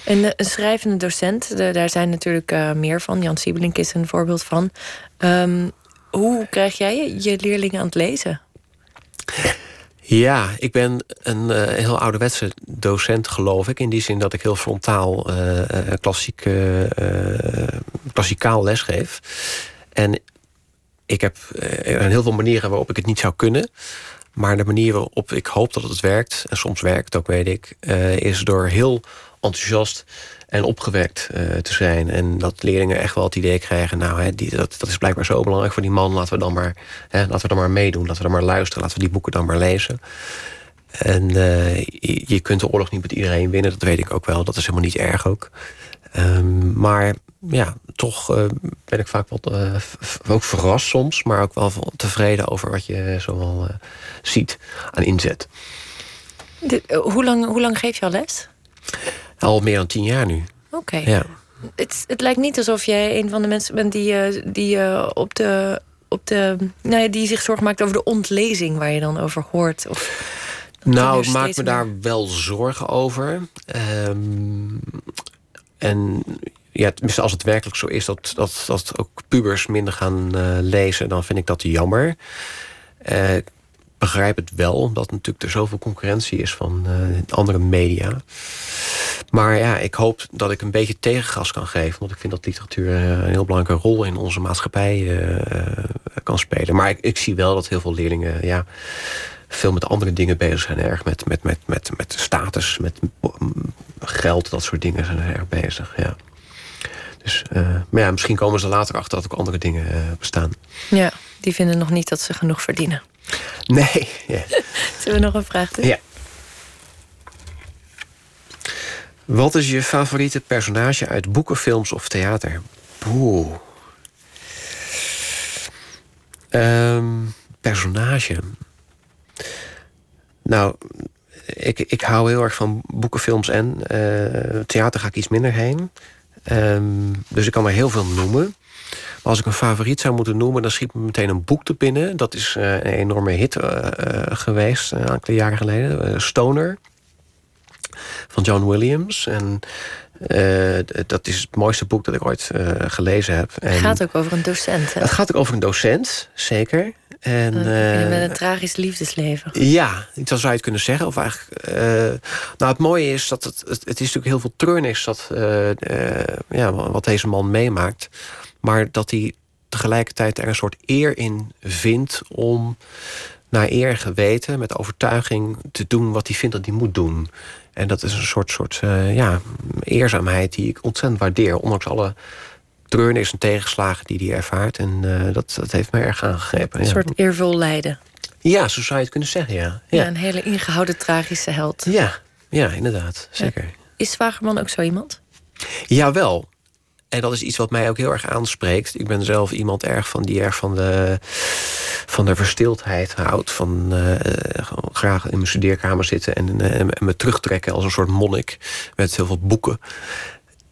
En eh, een schrijvende docent, de- daar zijn natuurlijk eh, meer van. Jan Siebelink is een voorbeeld van. Ehm, hoe krijg jij je, leerlingen aan het lezen? Ja, ik ben een eh, heel ouderwetse docent, geloof ik. In die zin dat ik heel frontaal eh, klassiek, klassikaal lesgeef. En ik heb er zijn heel veel manieren waarop ik het niet zou kunnen. Maar de manier waarop ik hoop dat het werkt, en soms werkt ook, weet ik, eh, is door heel enthousiast en opgewekt eh, te zijn. En dat leerlingen echt wel het idee krijgen, nou, hè, dat, dat is blijkbaar zo belangrijk voor die man, laten we dan maar, hè, laten we dan maar meedoen, laten we dan maar luisteren, laten we die boeken dan maar lezen. En eh, je, je kunt de oorlog niet met iedereen winnen, dat weet ik ook wel. Dat is helemaal niet erg ook. Ehm, maar ja, toch eh, ben ik vaak wel eh, ook verrast soms, maar ook wel tevreden over wat je zoal eh, ziet aan inzet. Hoe, lang, hoe lang geef je al les? Al meer dan tien jaar nu. Oké. Ja. Het, het lijkt niet alsof jij een van de mensen bent die, die op de. Op de nou ja, die zich zorgen maakt over de ontlezing waar je dan over hoort. Of, Nou, ik maak me daar wel zorgen over. Ehm, en ja, als het werkelijk zo is dat, dat, dat ook pubers minder gaan eh, lezen, dan vind ik dat jammer. Eh, ik begrijp het wel, omdat natuurlijk er zoveel concurrentie is van eh, andere media. Maar ja, ik hoop dat ik een beetje tegengas kan geven. Want ik vind dat literatuur een heel belangrijke rol in onze maatschappij kan spelen. Maar ik, ik zie wel dat heel veel leerlingen ja, veel met andere dingen bezig zijn. Erg met, met, met, met, met status, met geld, dat soort dingen zijn er erg bezig. Ja. Dus, eh, maar ja, misschien komen ze later achter dat ook andere dingen eh, bestaan. Ja, die vinden nog niet dat ze genoeg verdienen. Nee. Ja. Zullen we nog een vraag doen? Ja. Wat is je favoriete personage uit boeken, films of theater? Poeh. Ehm, personage. Nou, ik, ik hou heel erg van boeken, films en eh, theater ga ik iets minder heen. Ehm, dus ik kan er heel veel noemen. Maar als ik een favoriet zou moeten noemen, dan schiet me meteen een boek te binnen. Dat is eh, een enorme hit eh, geweest, een enkele jaren geleden. Stoner van John Williams. En dat is het mooiste boek dat ik ooit gelezen heb. En Het gaat ook over een docent. Hè? het gaat ook over een docent, zeker. En, Eh, met eh, een tragisch liefdesleven. ja, dat zou je het kunnen zeggen. Of eigenlijk, eh, nou, het mooie is dat het, het, het is natuurlijk heel veel treurnis dat, ja, wat deze man meemaakt. Maar dat hij tegelijkertijd er een soort eer in vindt om naar eer en geweten, met overtuiging te doen wat hij vindt dat hij moet doen. En dat is een soort, soort ja, eerzaamheid die ik ontzettend waardeer, ondanks alle treurnis en tegenslagen die hij ervaart. En eh, dat, dat heeft mij erg aangegrepen. Een ja. soort eervol lijden. Ja, zo zou je het kunnen zeggen, ja. Ja. Ja, een hele ingehouden tragische held. ja, ja inderdaad, zeker. Is Zwagerman ook zo iemand? Jawel. En dat is iets wat mij ook heel erg aanspreekt. Ik ben zelf iemand erg van die erg van de, van de verstildheid houdt. Van eh, gewoon graag in mijn studeerkamer zitten en, eh, en me terugtrekken als een soort monnik. Met heel veel boeken.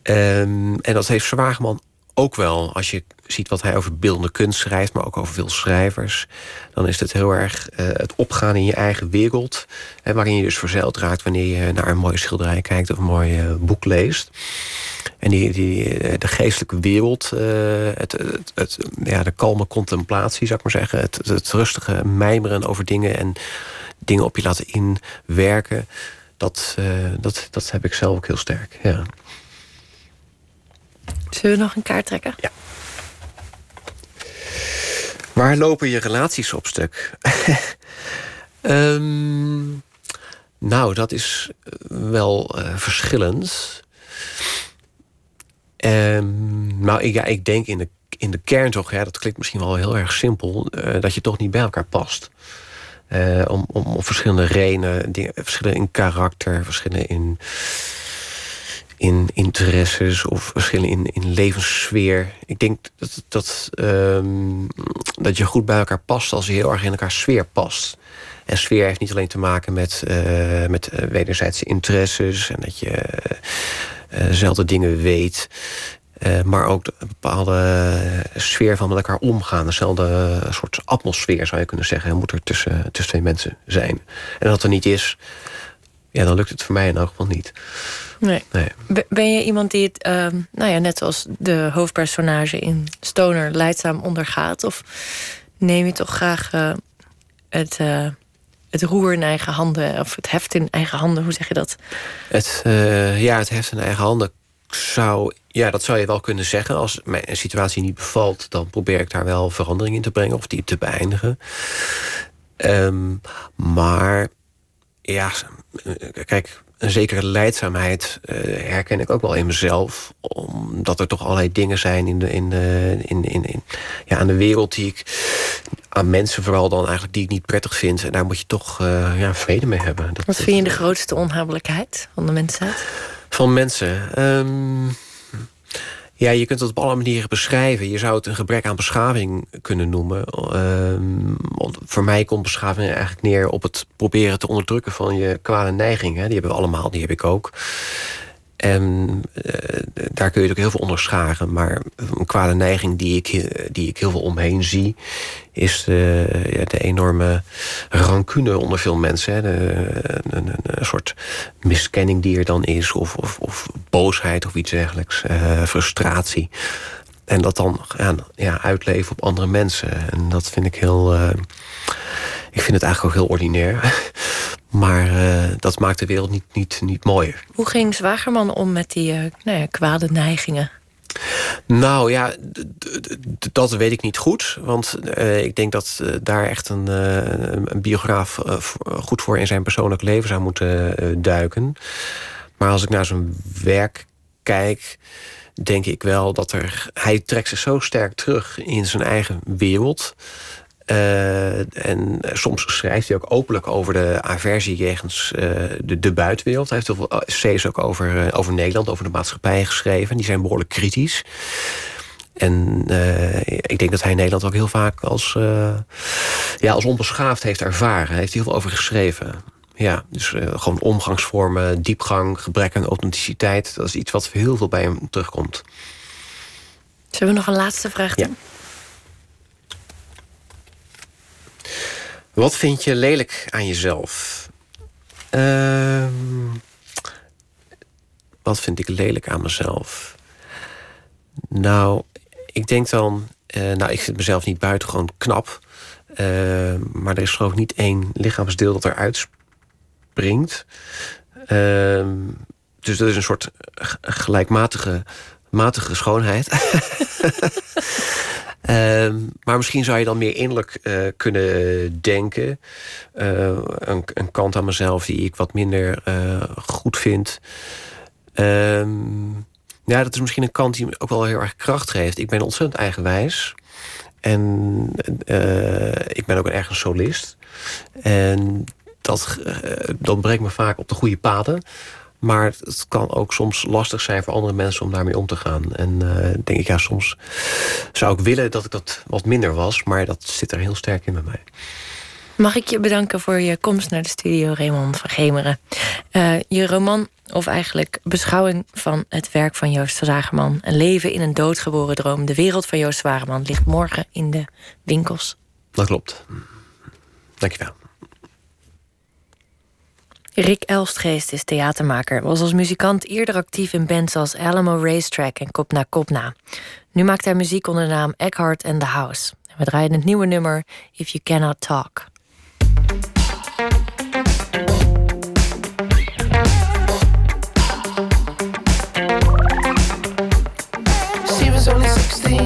Ehm, en dat heeft Zwageman ook wel. Als je ziet wat hij over beeldende kunst schrijft, maar ook over veel schrijvers. Dan is het heel erg eh, het opgaan in je eigen wereld. Hè, waarin je dus verzeild raakt wanneer je naar een mooie schilderij kijkt of een mooi eh, boek leest. En die, die, eh, de geestelijke wereld, het, het, ja, de kalme contemplatie, zou ik maar zeggen. Het, het rustige mijmeren over dingen en dingen op je laten inwerken. Dat, dat, dat heb ik zelf ook heel sterk. Ja. Zullen we nog een kaart trekken? Ja. Waar lopen je relaties op stuk? Ehm, nou, dat is wel eh, verschillend. Ehm, nou, ik, denk in de, in de kern toch, ja, dat klinkt misschien wel heel erg simpel, eh, dat je toch niet bij elkaar past. Eh, om, om, om verschillende redenen, dingen, verschillen in karakter, verschillen in, in interesses of verschillen in, in levenssfeer. Ik denk dat, dat, ehm, dat je goed bij elkaar past als je heel erg in elkaar sfeer past. En sfeer heeft niet alleen te maken met, eh, met eh, wederzijdse interesses en dat je dezelfde dingen weet. maar ook een bepaalde sfeer van met elkaar omgaan. Dezelfde soort atmosfeer zou je kunnen zeggen. Moet er tussen, tussen twee mensen zijn. En als dat er niet is, ja, dan lukt het voor mij in elk geval niet. Nee. Nee. Be- Ben je iemand die het, ehm, nou ja, net zoals de hoofdpersonage in Stoner, leidzaam ondergaat? Of neem je toch graag eh, het, eh, het roer in eigen handen, of het heft in eigen handen? Hoe zeg je dat? Het, eh, ja, het heft in eigen handen. Zou, ja, dat zou je wel kunnen zeggen. Als mijn situatie niet bevalt, dan probeer ik daar wel verandering in te brengen of die te beëindigen. Ehm, maar ja, kijk, een zekere leidzaamheid eh, herken ik ook wel in mezelf. Omdat er toch allerlei dingen zijn in de, in de, in, in, in, ja, aan de wereld die ik. aan mensen vooral dan eigenlijk die ik niet prettig vind. En daar moet je toch eh, ja, vrede mee hebben. Dat, Wat vind je de grootste onhabelijkheid van de mensheid? van mensen. Ehm, ja, je kunt het op alle manieren beschrijven. Je zou het een gebrek aan beschaving kunnen noemen. Want voor mij komt beschaving eigenlijk neer op het proberen te onderdrukken van je kwade neigingen. Die hebben we allemaal, die heb ik ook. En eh, daar kun je ook heel veel onder scharen. Maar een kwade neiging die ik, eh, die ik heel veel omheen zie... is de, ja, de enorme rancune onder veel mensen. Hè. De, een, een, een soort miskenning die er dan is. Of, of, of boosheid of iets dergelijks. eh, frustratie. En dat dan ja, uitleven op andere mensen. En dat vind ik heel... eh, ik vind het eigenlijk ook heel ordinair. Maar eh, dat maakt de wereld niet, niet, niet mooier. Hoe ging Zwagerman om met die eh, nou ja, kwade neigingen? Nou ja, dat weet ik niet goed. Want eh, ik denk dat daar echt een, een biograaf goed voor in zijn persoonlijk leven zou moeten duiken. Maar als ik naar zijn werk kijk, denk ik wel dat er. Hij trekt zich zo sterk terug in zijn eigen wereld. Eh, en soms schrijft hij ook openlijk over de aversie jegens eh, de, de buitenwereld. Hij heeft heel veel essays ook over, eh, over Nederland, over de maatschappij geschreven. Die zijn behoorlijk kritisch. En eh, ik denk dat hij Nederland ook heel vaak als, eh, ja, als onbeschaafd heeft ervaren. Hij heeft heel veel over geschreven. Ja, dus eh, gewoon omgangsvormen, diepgang, gebrek aan authenticiteit. Dat is iets wat heel veel bij hem terugkomt. Zullen we nog een laatste vraag doen? Wat vind je lelijk aan jezelf? Ehm, wat vind ik lelijk aan mezelf? Nou, ik denk dan... eh, nou, ik vind mezelf niet buitengewoon knap. Ehm, maar er is geloof ik niet één lichaamsdeel dat eruit springt. Ehm, dus dat is een soort gelijkmatige matige schoonheid. Ehm, maar misschien zou je dan meer innerlijk eh, kunnen denken. Eh, een, een, kant aan mezelf die ik wat minder uh, goed vind. Ehm, ja, dat is misschien een kant die me ook wel heel erg kracht geeft. Ik ben ontzettend eigenwijs. En ik ben ook een erg solist. En dat, dat brengt me vaak op de goede paden. Maar het kan ook soms lastig zijn voor andere mensen om daarmee om te gaan. En uh, denk ik, ja, soms zou ik willen dat ik dat wat minder was. Maar dat zit er heel sterk in bij mij. Mag ik je bedanken voor je komst naar de studio, Raymond van Gemeren. Uh, je roman, of eigenlijk beschouwing van het werk van Joost Zwagerman... Een leven in een doodgeboren droom, de wereld van Joost Zwagerman... ligt morgen in de winkels. Dat klopt. Dankjewel. Rick Elstgeest is theatermaker. Was als muzikant eerder actief in bands als Alamo Racetrack en Kop na Kop na. Nu maakt hij muziek onder de naam Eckhart and the House. we draaien het nieuwe nummer If You Cannot Talk. She was only 16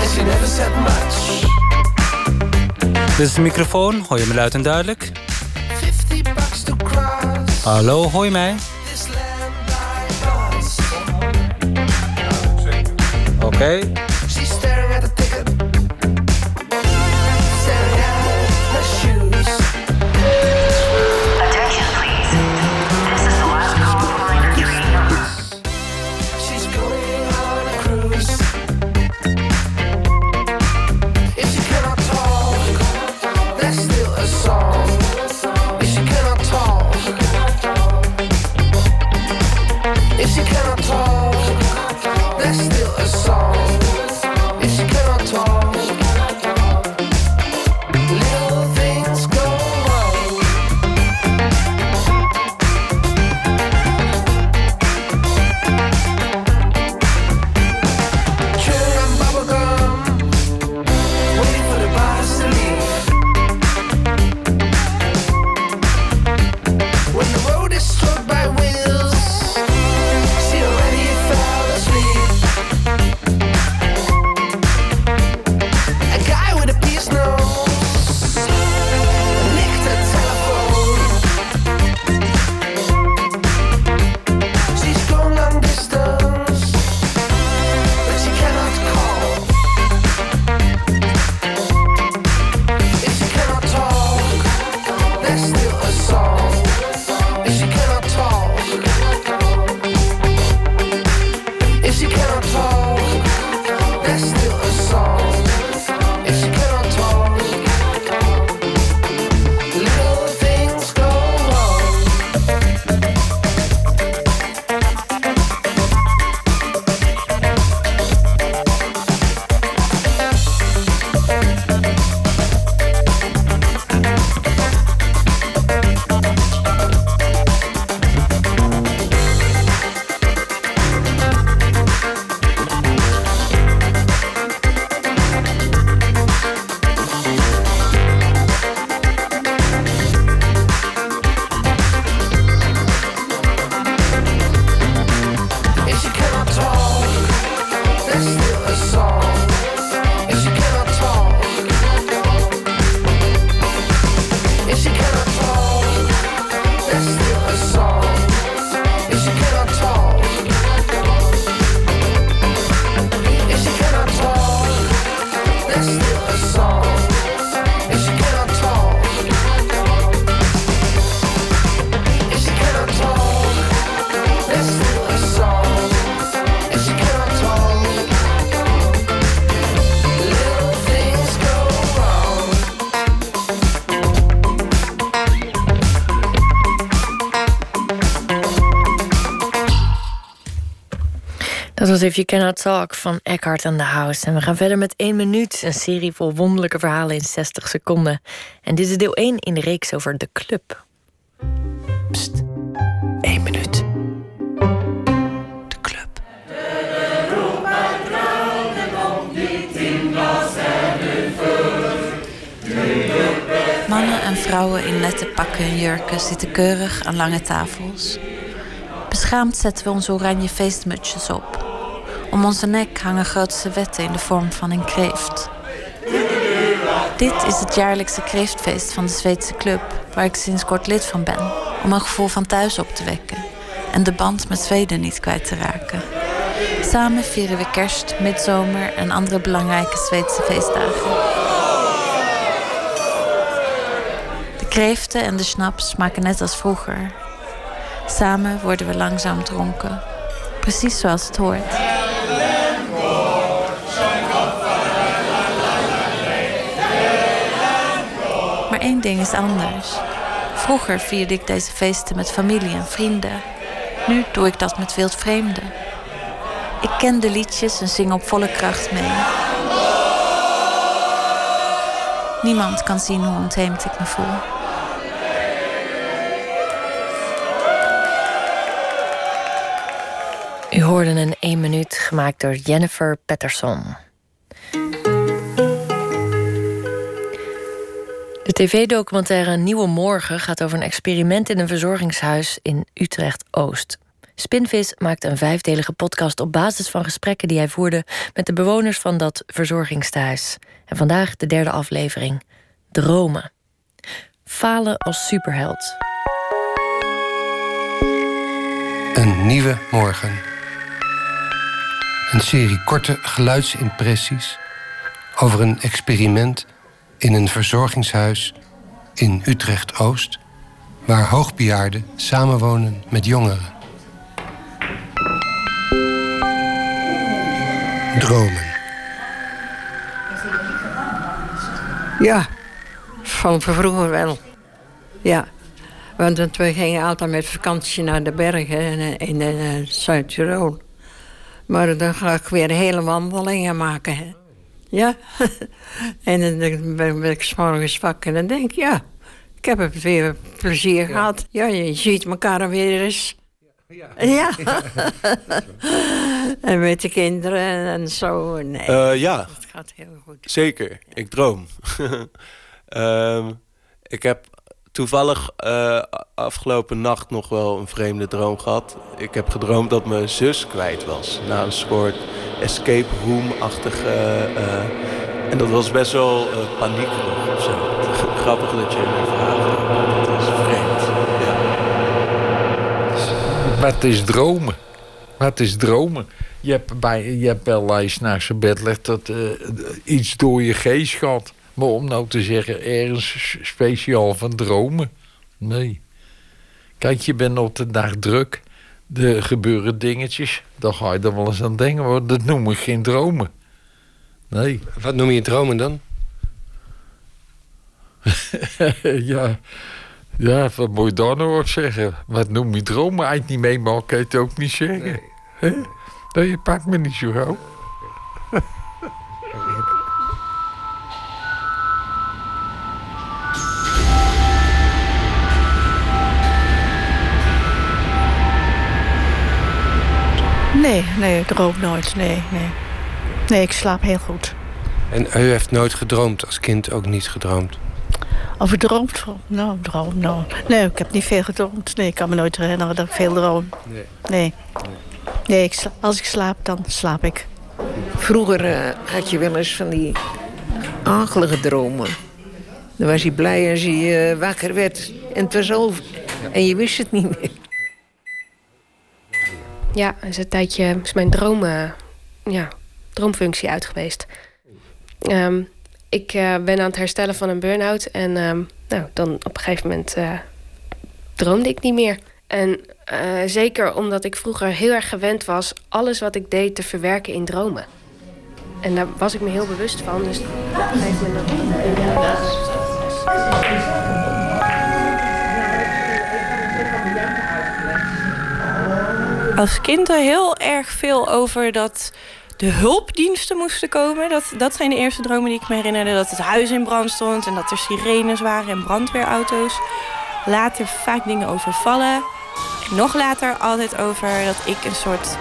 and she never said much. Dit is de microfoon, hoor je me luid en duidelijk? Hallo, hoor je mij? Oké. Was If You Cannot Talk van Eckhart and the House. En we gaan verder met 1 minuut. Een serie vol wonderlijke verhalen in 60 seconden. En dit is deel 1 in de reeks over de club. Pst, 1 minuut. De club. Mannen en vrouwen in nette pakken en jurken zitten keurig aan lange tafels. Beschaamd zetten we onze oranje feestmutsjes op Om onze nek hangen grote wetten in de vorm van een kreeft. Dit is het jaarlijkse kreeftfeest van de Zweedse club, waar ik sinds kort lid van ben, om een gevoel van thuis op te wekken en de band met Zweden niet kwijt te raken. Samen vieren we kerst, midzomer en andere belangrijke Zweedse feestdagen. De kreeften en de schnaps smaken net als vroeger. Samen worden we langzaam dronken. Precies zoals het hoort. Één ding is anders. Vroeger vierde ik deze feesten met familie en vrienden. Nu doe ik dat met wildvreemden. Ik ken de liedjes en zing op volle kracht mee. Niemand kan zien hoe ontheemd ik me voel. U hoorde een 1 minuut gemaakt door Jennifer Patterson. De tv-documentaire Nieuwe Morgen gaat over een experiment in een verzorgingshuis in Utrecht-Oost. Spinvis maakt een vijfdelige podcast op basis van gesprekken die hij voerde met de bewoners van dat verzorgingstehuis. En vandaag de derde aflevering: Dromen. Falen als superheld. Een nieuwe morgen. Een serie korte geluidsimpressies over een experiment in een verzorgingshuis in Utrecht-Oost, waar hoogbejaarden samenwonen met jongeren. Dromen. Ja, van vroeger wel. Ja, want we gingen altijd met vakantie naar de bergen in, in, Zuid-Tirol. Maar dan ga ik weer hele wandelingen maken. Hè. Ja. en dan ben ik s morgens wakker en dan denk ik, ja, ik heb het weer plezier gehad. Ja, je ziet elkaar weer eens. Ja. ja. en met de kinderen en zo. Nee, Uh, ja, het gaat heel goed. zeker. Ik droom. Ehm, ik heb toevallig eh, afgelopen nacht nog wel een vreemde droom gehad. Ik heb gedroomd dat mijn zus kwijt was. Na een soort escape room-achtige... eh, en dat was best wel uh, paniekerig of zo. Grappig dat je me vraagt. Dat is vreemd. Wat is dromen? Wat is dromen? Je hebt, bij, je hebt wel eens naar zijn bed legt dat eh, iets door je geest gaat. Maar om nou te zeggen, ergens speciaal van dromen. Nee. Kijk, je bent op de dag druk. Er gebeuren dingetjes. Dan ga je er wel eens aan denken. Maar dat noem ik geen dromen. Nee. Wat noem je dromen dan? ja. Ja, wat moet je daar nou op zeggen? Wat noem je dromen? Het niet meemaakt, kan je het ook niet zeggen. Nee, je pakt me niet zo gauw. Nee, nee, ik droom nooit. Nee, nee. Nee, ik slaap heel goed. En u heeft nooit gedroomd, als kind ook niet gedroomd. Of ik droomt van? Nou, droom, nou. Nee, ik heb niet veel gedroomd. Nee, ik kan me nooit herinneren dat ik veel droom. Nee. Nee. Nee, ik als ik slaap, dan slaap ik. Vroeger eh, had je wel eens van die akelige dromen. Dan was hij blij als hij eh, wakker werd en het was over. En je wist het niet meer. Ja, is een tijdje is mijn droom, eh, ja, droomfunctie uit geweest. Ehm, ik eh, ben aan het herstellen van een burn-out. En ehm, nou, dan op een gegeven moment eh, droomde ik niet meer. En zeker omdat ik vroeger heel erg gewend was... alles wat ik deed te verwerken in dromen. En daar was ik me heel bewust van. Dus op een gegeven moment... als kind er heel erg veel over dat de hulpdiensten moesten komen. Dat, dat zijn de eerste dromen die ik me herinnerde. Dat het huis in brand stond en dat er sirenes waren en brandweerauto's. Later vaak dingen over vallen. En nog later altijd over dat ik een soort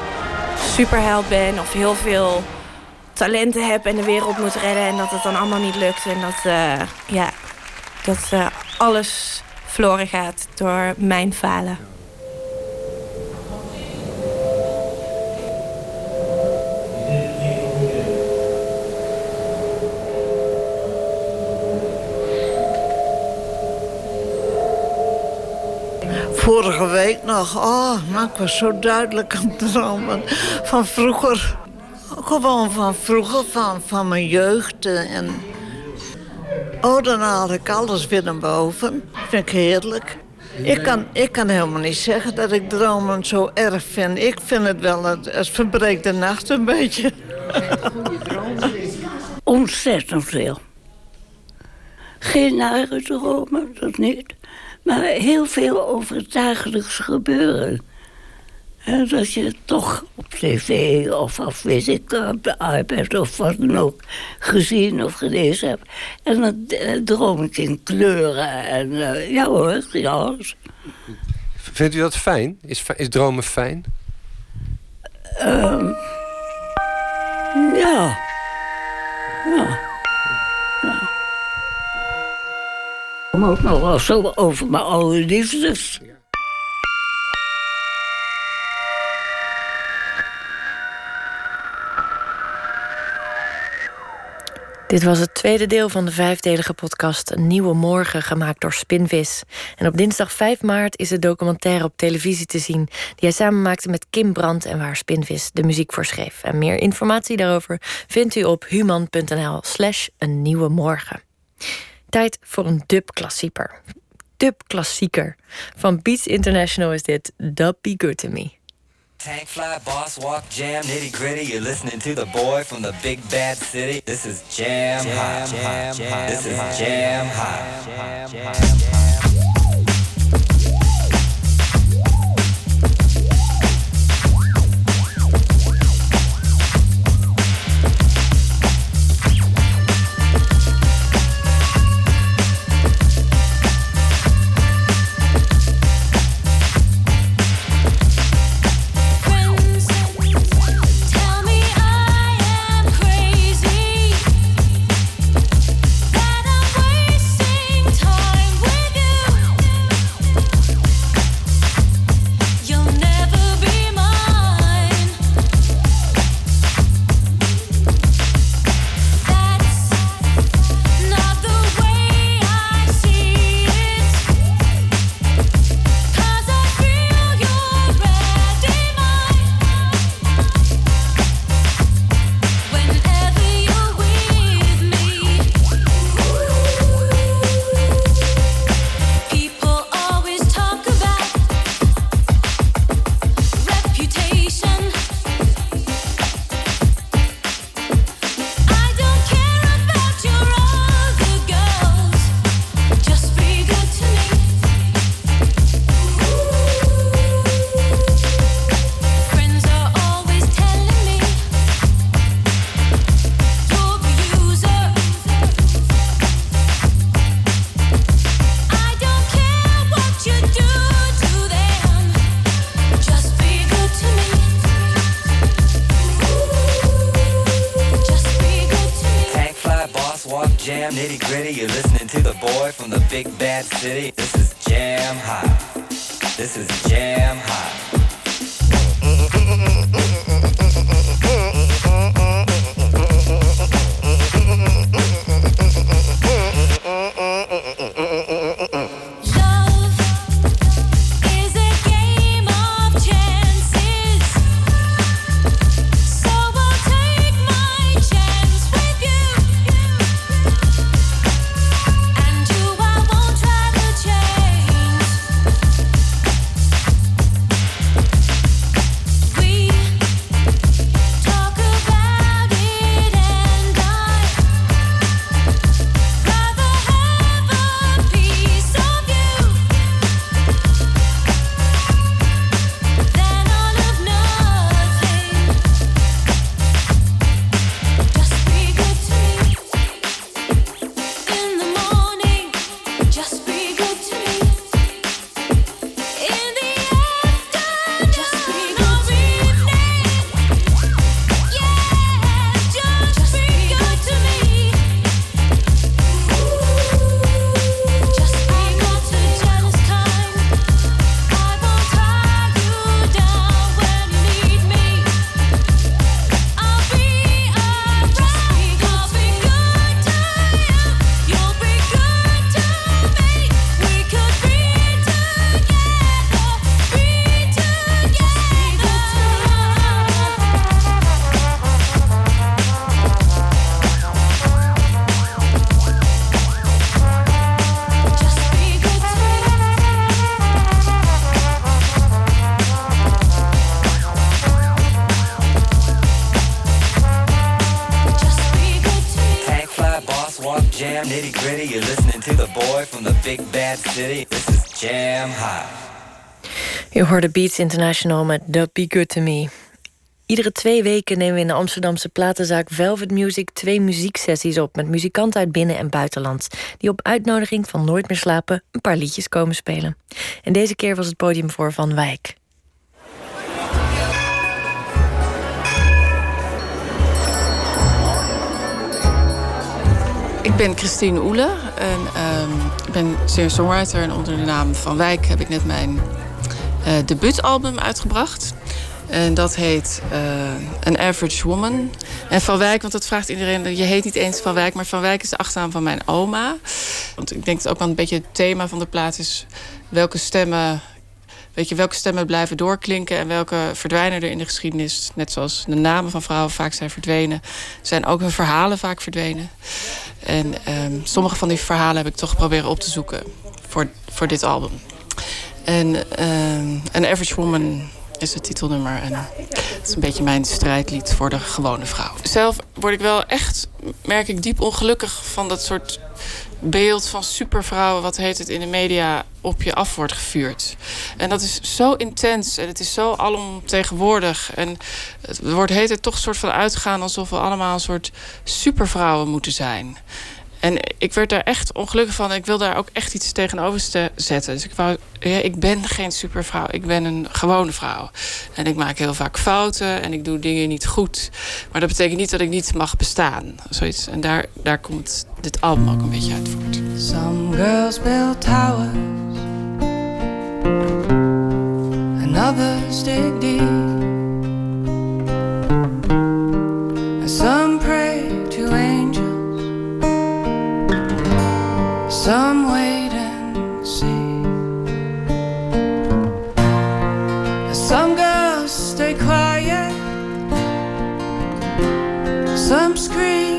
superheld ben of heel veel talenten heb en de wereld moet redden en dat het dan allemaal niet lukt. En dat, eh, ja, dat eh, alles verloren gaat door mijn falen. Vorige week nog, oh, maar ik was zo duidelijk aan het dromen van vroeger. Gewoon van vroeger, van, van mijn jeugd. eh, En oh, dan haal ik alles weer naar boven. Vind ik heerlijk. Ik kan, ik kan helemaal niet zeggen dat ik dromen zo erg vind. Ik vind het wel, het, het verbreekt de nacht een beetje. Ontzettend veel. Geen nare dromen, dat niet. Maar heel veel over het dagelijks gebeuren. Dat je toch op tv of, of weet ik, op de iPad of wat dan ook gezien of gelezen hebt. En dan eh, droom ik in kleuren en eh, ja hoor, ja, alles. Vindt u dat fijn? Is, is dromen fijn? Ehm. Ja. ja. Kom ook nog wel zo over mijn oude liefdes. Dit was het tweede deel van de vijfdelige podcast Een Nieuwe Morgen, gemaakt door Spinvis. En op dinsdag 5 maart is de documentaire op televisie te zien... die hij samen maakte met Kim Brandt en waar Spinvis de muziek voor schreef. En meer informatie daarover vindt u op human.nl slash Een Nieuwe Morgen. Tijd voor een dub-klassieker. Dub-klassieker. Van Beats International is dit Dub Be Good To Me. Tank fly, boss walk, jam, nitty gritty. You're listening to the boy from the big bad city. This is jam, hot. This is jam hot. Tell city. City. This is Jam High. Je hoorde Beats International met The Be Good To Me. Iedere twee weken nemen we in de Amsterdamse platenzaak Velvet Music twee muzieksessies op met muzikanten uit binnen- en buitenland, die op uitnodiging van Nooit meer slapen een paar liedjes komen spelen. En deze keer was het podium voor Van Wijk. Ik ben Christine Oele en ehm, ik ben singer-songwriter. En onder de naam Van Wijk heb ik net mijn eh, debuutalbum uitgebracht. En dat heet eh, An Average Woman. En Van Wijk, want dat vraagt iedereen... je heet niet eens Van Wijk, maar Van Wijk is de achternaam van mijn oma. Want ik denk dat ook wel een beetje het thema van de plaat is... welke stemmen weet je, welke stemmen blijven doorklinken en welke verdwijnen er in de geschiedenis. Net zoals de namen van vrouwen vaak zijn verdwenen, zijn ook hun verhalen vaak verdwenen. En um, sommige van die verhalen heb ik toch proberen op te zoeken voor, voor dit album. En um, An Average Woman is het titelnummer. En het is een beetje mijn strijdlied voor de gewone vrouw. Zelf word ik wel echt, merk ik, diep ongelukkig van dat soort beeld van supervrouwen, wat heet het in de media, op je af wordt gevuurd. En dat is zo intens en het is zo alomtegenwoordig. En het wordt heet het toch soort van uitgaan alsof we allemaal een soort supervrouwen moeten zijn. En ik werd daar echt ongelukkig van. Ik wil daar ook echt iets tegenover zetten. Dus ik wou, ja, ik ben geen supervrouw. Ik ben een gewone vrouw. En ik maak heel vaak fouten en ik doe dingen niet goed. Maar dat betekent niet dat ik niet mag bestaan. Zoiets. En daar, daar komt dit album ook een beetje uit voort. Some girls build towers. And others dig deep. Some wait and see. Some girls stay quiet. Some scream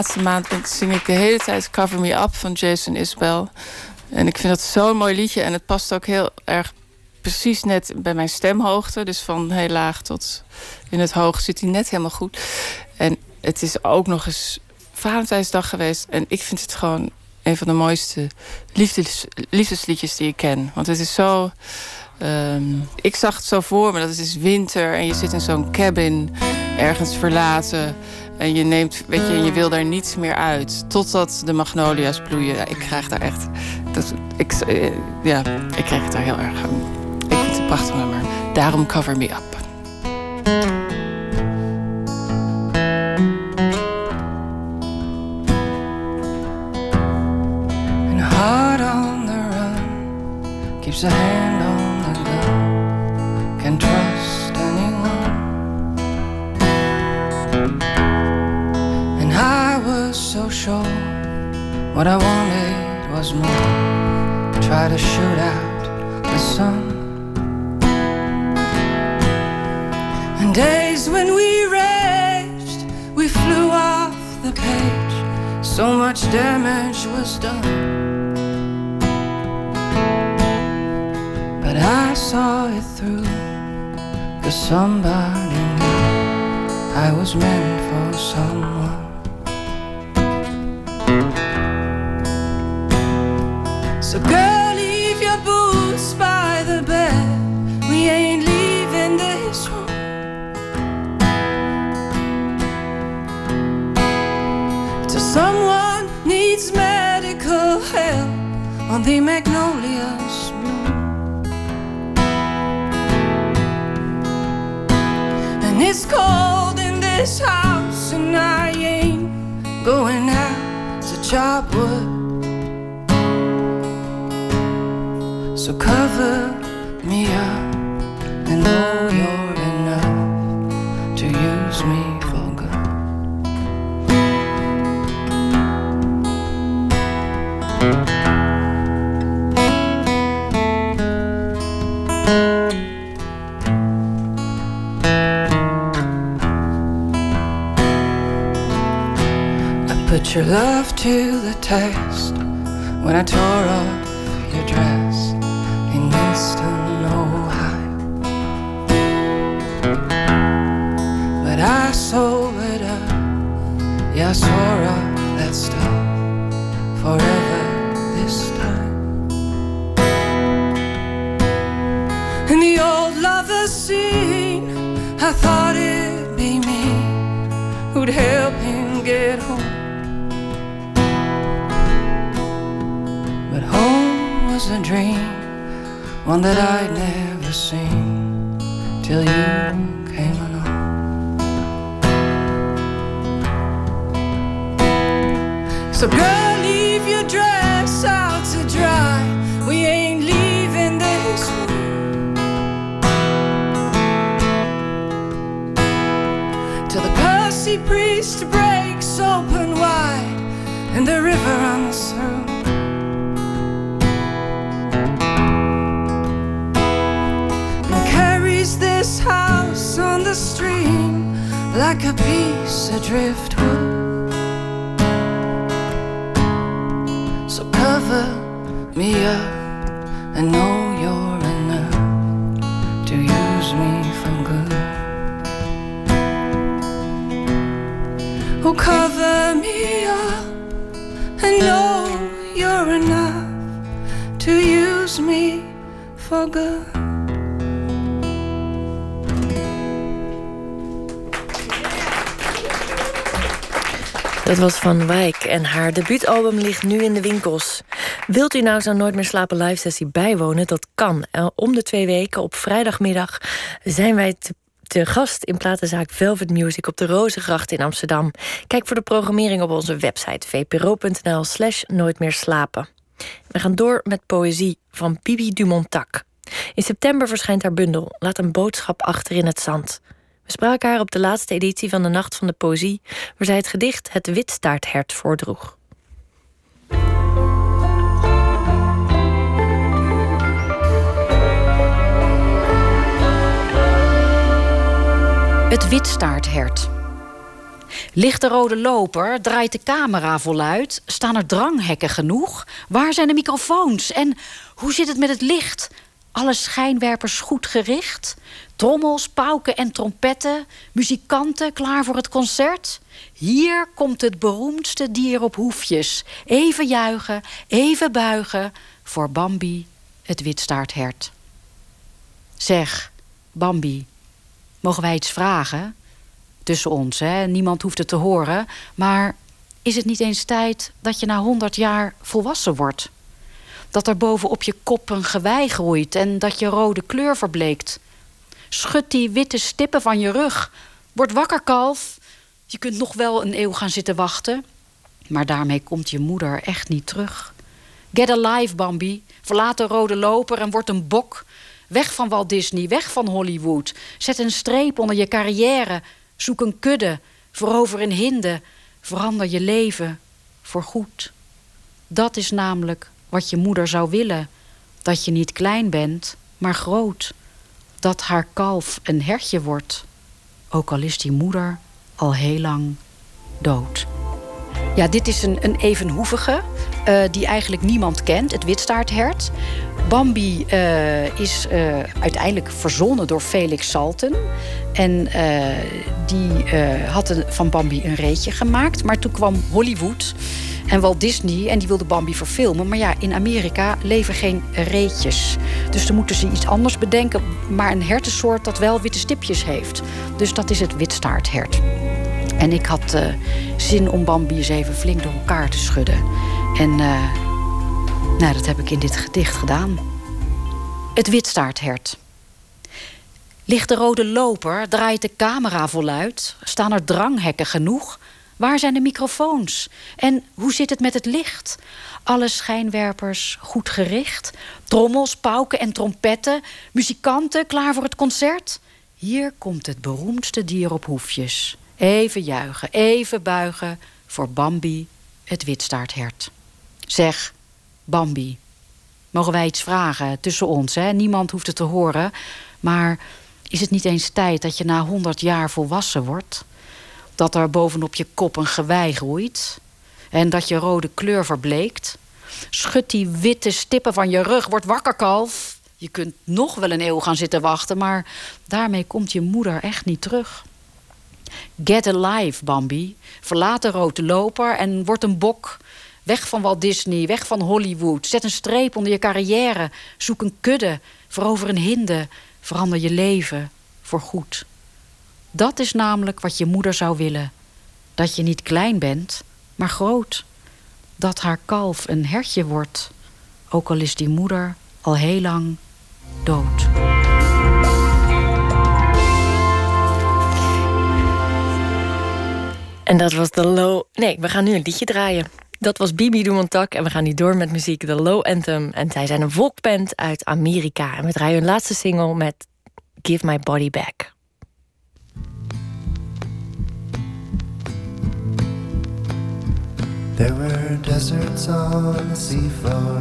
laatste maand zing ik de hele tijd Cover Me Up van Jason Isbell. En ik vind dat zo'n mooi liedje. En het past ook heel erg precies net bij mijn stemhoogte. Dus van heel laag tot in het hoog zit hij net helemaal goed. En het is ook nog eens Valentijnsdag geweest. En ik vind het gewoon een van de mooiste liefdes, liefdesliedjes die ik ken. Want het is zo... ehm, ik zag het zo voor me, dat het is winter en je zit in zo'n cabin ergens verlaten. En je neemt, weet je, je wil daar niets meer uit. Totdat de magnolia's bloeien. Ik krijg daar echt. Dat, ik, eh, ja, ik krijg het daar heel erg aan. Ik vind het prachtig nummer. Daarom cover me up. And a heart on the run keeps a hand sure what I wanted was more. Try to shoot out the sun. And days when we raged, we flew off the page. So much damage was done. But I saw it through. Cause somebody knew I was meant for someone. So, girl, leave your boots by the bed. We ain't leaving this room. Till someone needs medical help on the magnolias bloom. And it's cold in this house, and I ain't going out to chop wood. So cover me up and know you're enough to use me for good. I put your love to the test when I tore off your dress who'd help him get home. But home was a dream, one that I'd never seen till you came along. So, girl, the priest breaks open wide and the river runs through. and carries this house on the stream like a piece of driftwood. So cover me up Cover me up and know you're enough to use me for good. Dat was Van Wijk en haar debuutalbum ligt nu in de winkels. Wilt u nou zo'n Nooit meer slapen live sessie bijwonen? Dat kan. Eh, om de twee weken op vrijdagmiddag zijn wij te, te gast in platenzaak Velvet Music op de Rozengracht in Amsterdam. Kijk voor de programmering op onze website vpro.nl slash nooit meer slapen. We gaan door met poëzie van Bibi Dumontac. In september verschijnt haar bundel Laat een boodschap achter in het zand. We spraken haar op de laatste editie van de Nacht van de Poëzie, waar zij het gedicht Het Witstaarthert voordroeg. Het witstaarthert. Ligt de rode loper, draait de camera voluit, staan er dranghekken genoeg? Waar zijn de microfoons? En hoe zit het met het licht? Alle schijnwerpers goed gericht? Trommels, pauken en trompetten, muzikanten klaar voor het concert? Hier komt het beroemdste dier op hoefjes. Even juichen, even buigen voor Bambi, het witstaarthert. Zeg, Bambi, mogen wij iets vragen? Tussen ons, hè? Niemand hoeft het te horen. Maar is het niet eens tijd dat je na honderd jaar volwassen wordt? Dat er bovenop je kop een gewei groeit en dat je rode kleur verbleekt. Schud die witte stippen van je rug. Word wakker, kalf. Je kunt nog wel een eeuw gaan zitten wachten. Maar daarmee komt je moeder echt niet terug. Get alive, Bambi. Verlaat de rode loper en word een bok. Weg van Walt Disney, weg van Hollywood. Zet een streep onder je carrière. Zoek een kudde. Verover een hinde. Verander je leven. Voor goed. Dat is namelijk wat je moeder zou willen. Dat je niet klein bent, maar groot. Dat haar kalf een hertje wordt. Ook al is die moeder al heel lang dood. Ja, dit is een, een evenhoevige uh, die eigenlijk niemand kent, het witstaarthert. Bambi uh, is uh, uiteindelijk verzonnen door Felix Salten. En die had van Bambi een reetje gemaakt. Maar toen kwam Hollywood en Walt Disney en die wilde Bambi verfilmen. Maar ja, in Amerika leven geen reetjes. Dus dan moeten ze iets anders bedenken. Maar een hertensoort dat wel witte stipjes heeft. Dus dat is het witstaarthert. En ik had uh, zin om Bambi even flink door elkaar te schudden. En uh, nou, dat heb ik in dit gedicht gedaan. Het witstaarthert. Ligt de rode loper, draait de camera voluit, staan er dranghekken genoeg. Waar zijn de microfoons? En hoe zit het met het licht? Alle schijnwerpers goed gericht, trommels, pauken en trompetten, muzikanten klaar voor het concert. Hier komt het beroemdste dier op hoefjes. Even juichen, even buigen voor Bambi, het witstaarthert. Zeg, Bambi, mogen wij iets vragen tussen ons? Hè? Niemand hoeft het te horen. Maar is het niet eens tijd dat je na honderd jaar volwassen wordt? Dat er bovenop je kop een gewei groeit? En dat je rode kleur verbleekt? Schud die witte stippen van je rug, word wakker, kalf. Je kunt nog wel een eeuw gaan zitten wachten, maar daarmee komt je moeder echt niet terug. Get alive, Bambi. Verlaat de rode loper en word een bok. Weg van Walt Disney, weg van Hollywood. Zet een streep onder je carrière. Zoek een kudde. Verover een hinde. Verander je leven. Voor goed. Dat is namelijk wat je moeder zou willen. Dat je niet klein bent, maar groot. Dat haar kalf een hertje wordt. Ook al is die moeder al heel lang dood. En dat was de low... Nee, we gaan nu een liedje draaien. Dat was Bibi Dumontak en we gaan nu door met muziek, de Low Anthem. En zij zijn een volkband uit Amerika. En we draaien hun laatste single met Give My Body Back. There were deserts on the seafloor,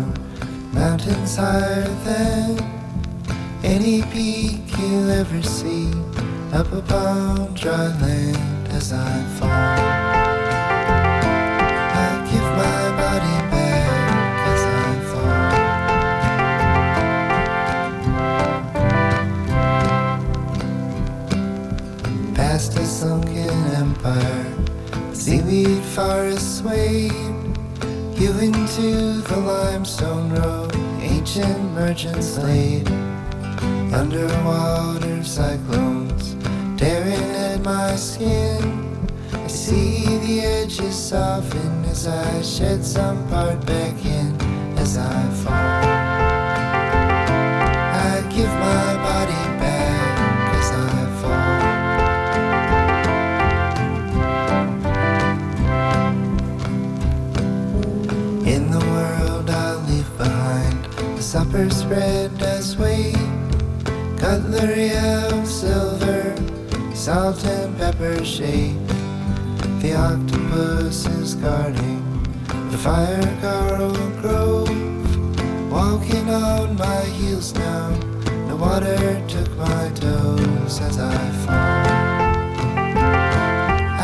mountains higher than any peak you'll ever see, up upon dry land. as I fall. I give my body back as I fall. Past a sunken empire, seaweed forests swayed. You into the limestone road, ancient merchants laid. Underwater cyclones tearing at my skin. I see the edges soften as I shed some part back in as I fall. I give my body back as I fall. In the world I'll leave behind, the supper spread does wait. Cutlery of silver, salt and pepper shade. The octopus is guarding the fire Carl Grove. Walking on my heels now, the water took my toes as I fall.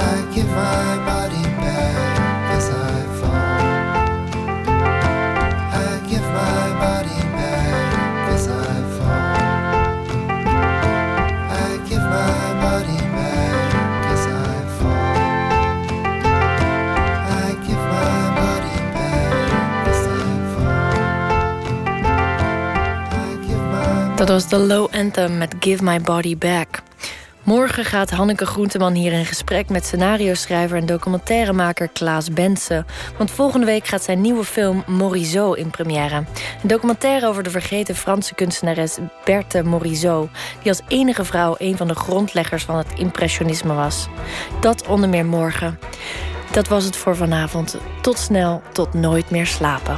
I give my body Dat was de Low Anthem met Give My Body Back. Morgen gaat Hanneke Groenteman hier in gesprek met scenario-schrijver en documentairemaker Klaas Bensen. Want volgende week gaat zijn nieuwe film Morisot in première. Een documentaire over de vergeten Franse kunstenares Berthe Morisot, die als enige vrouw een van de grondleggers van het impressionisme was. Dat onder meer morgen. Dat was het voor vanavond. Tot snel, tot nooit meer slapen.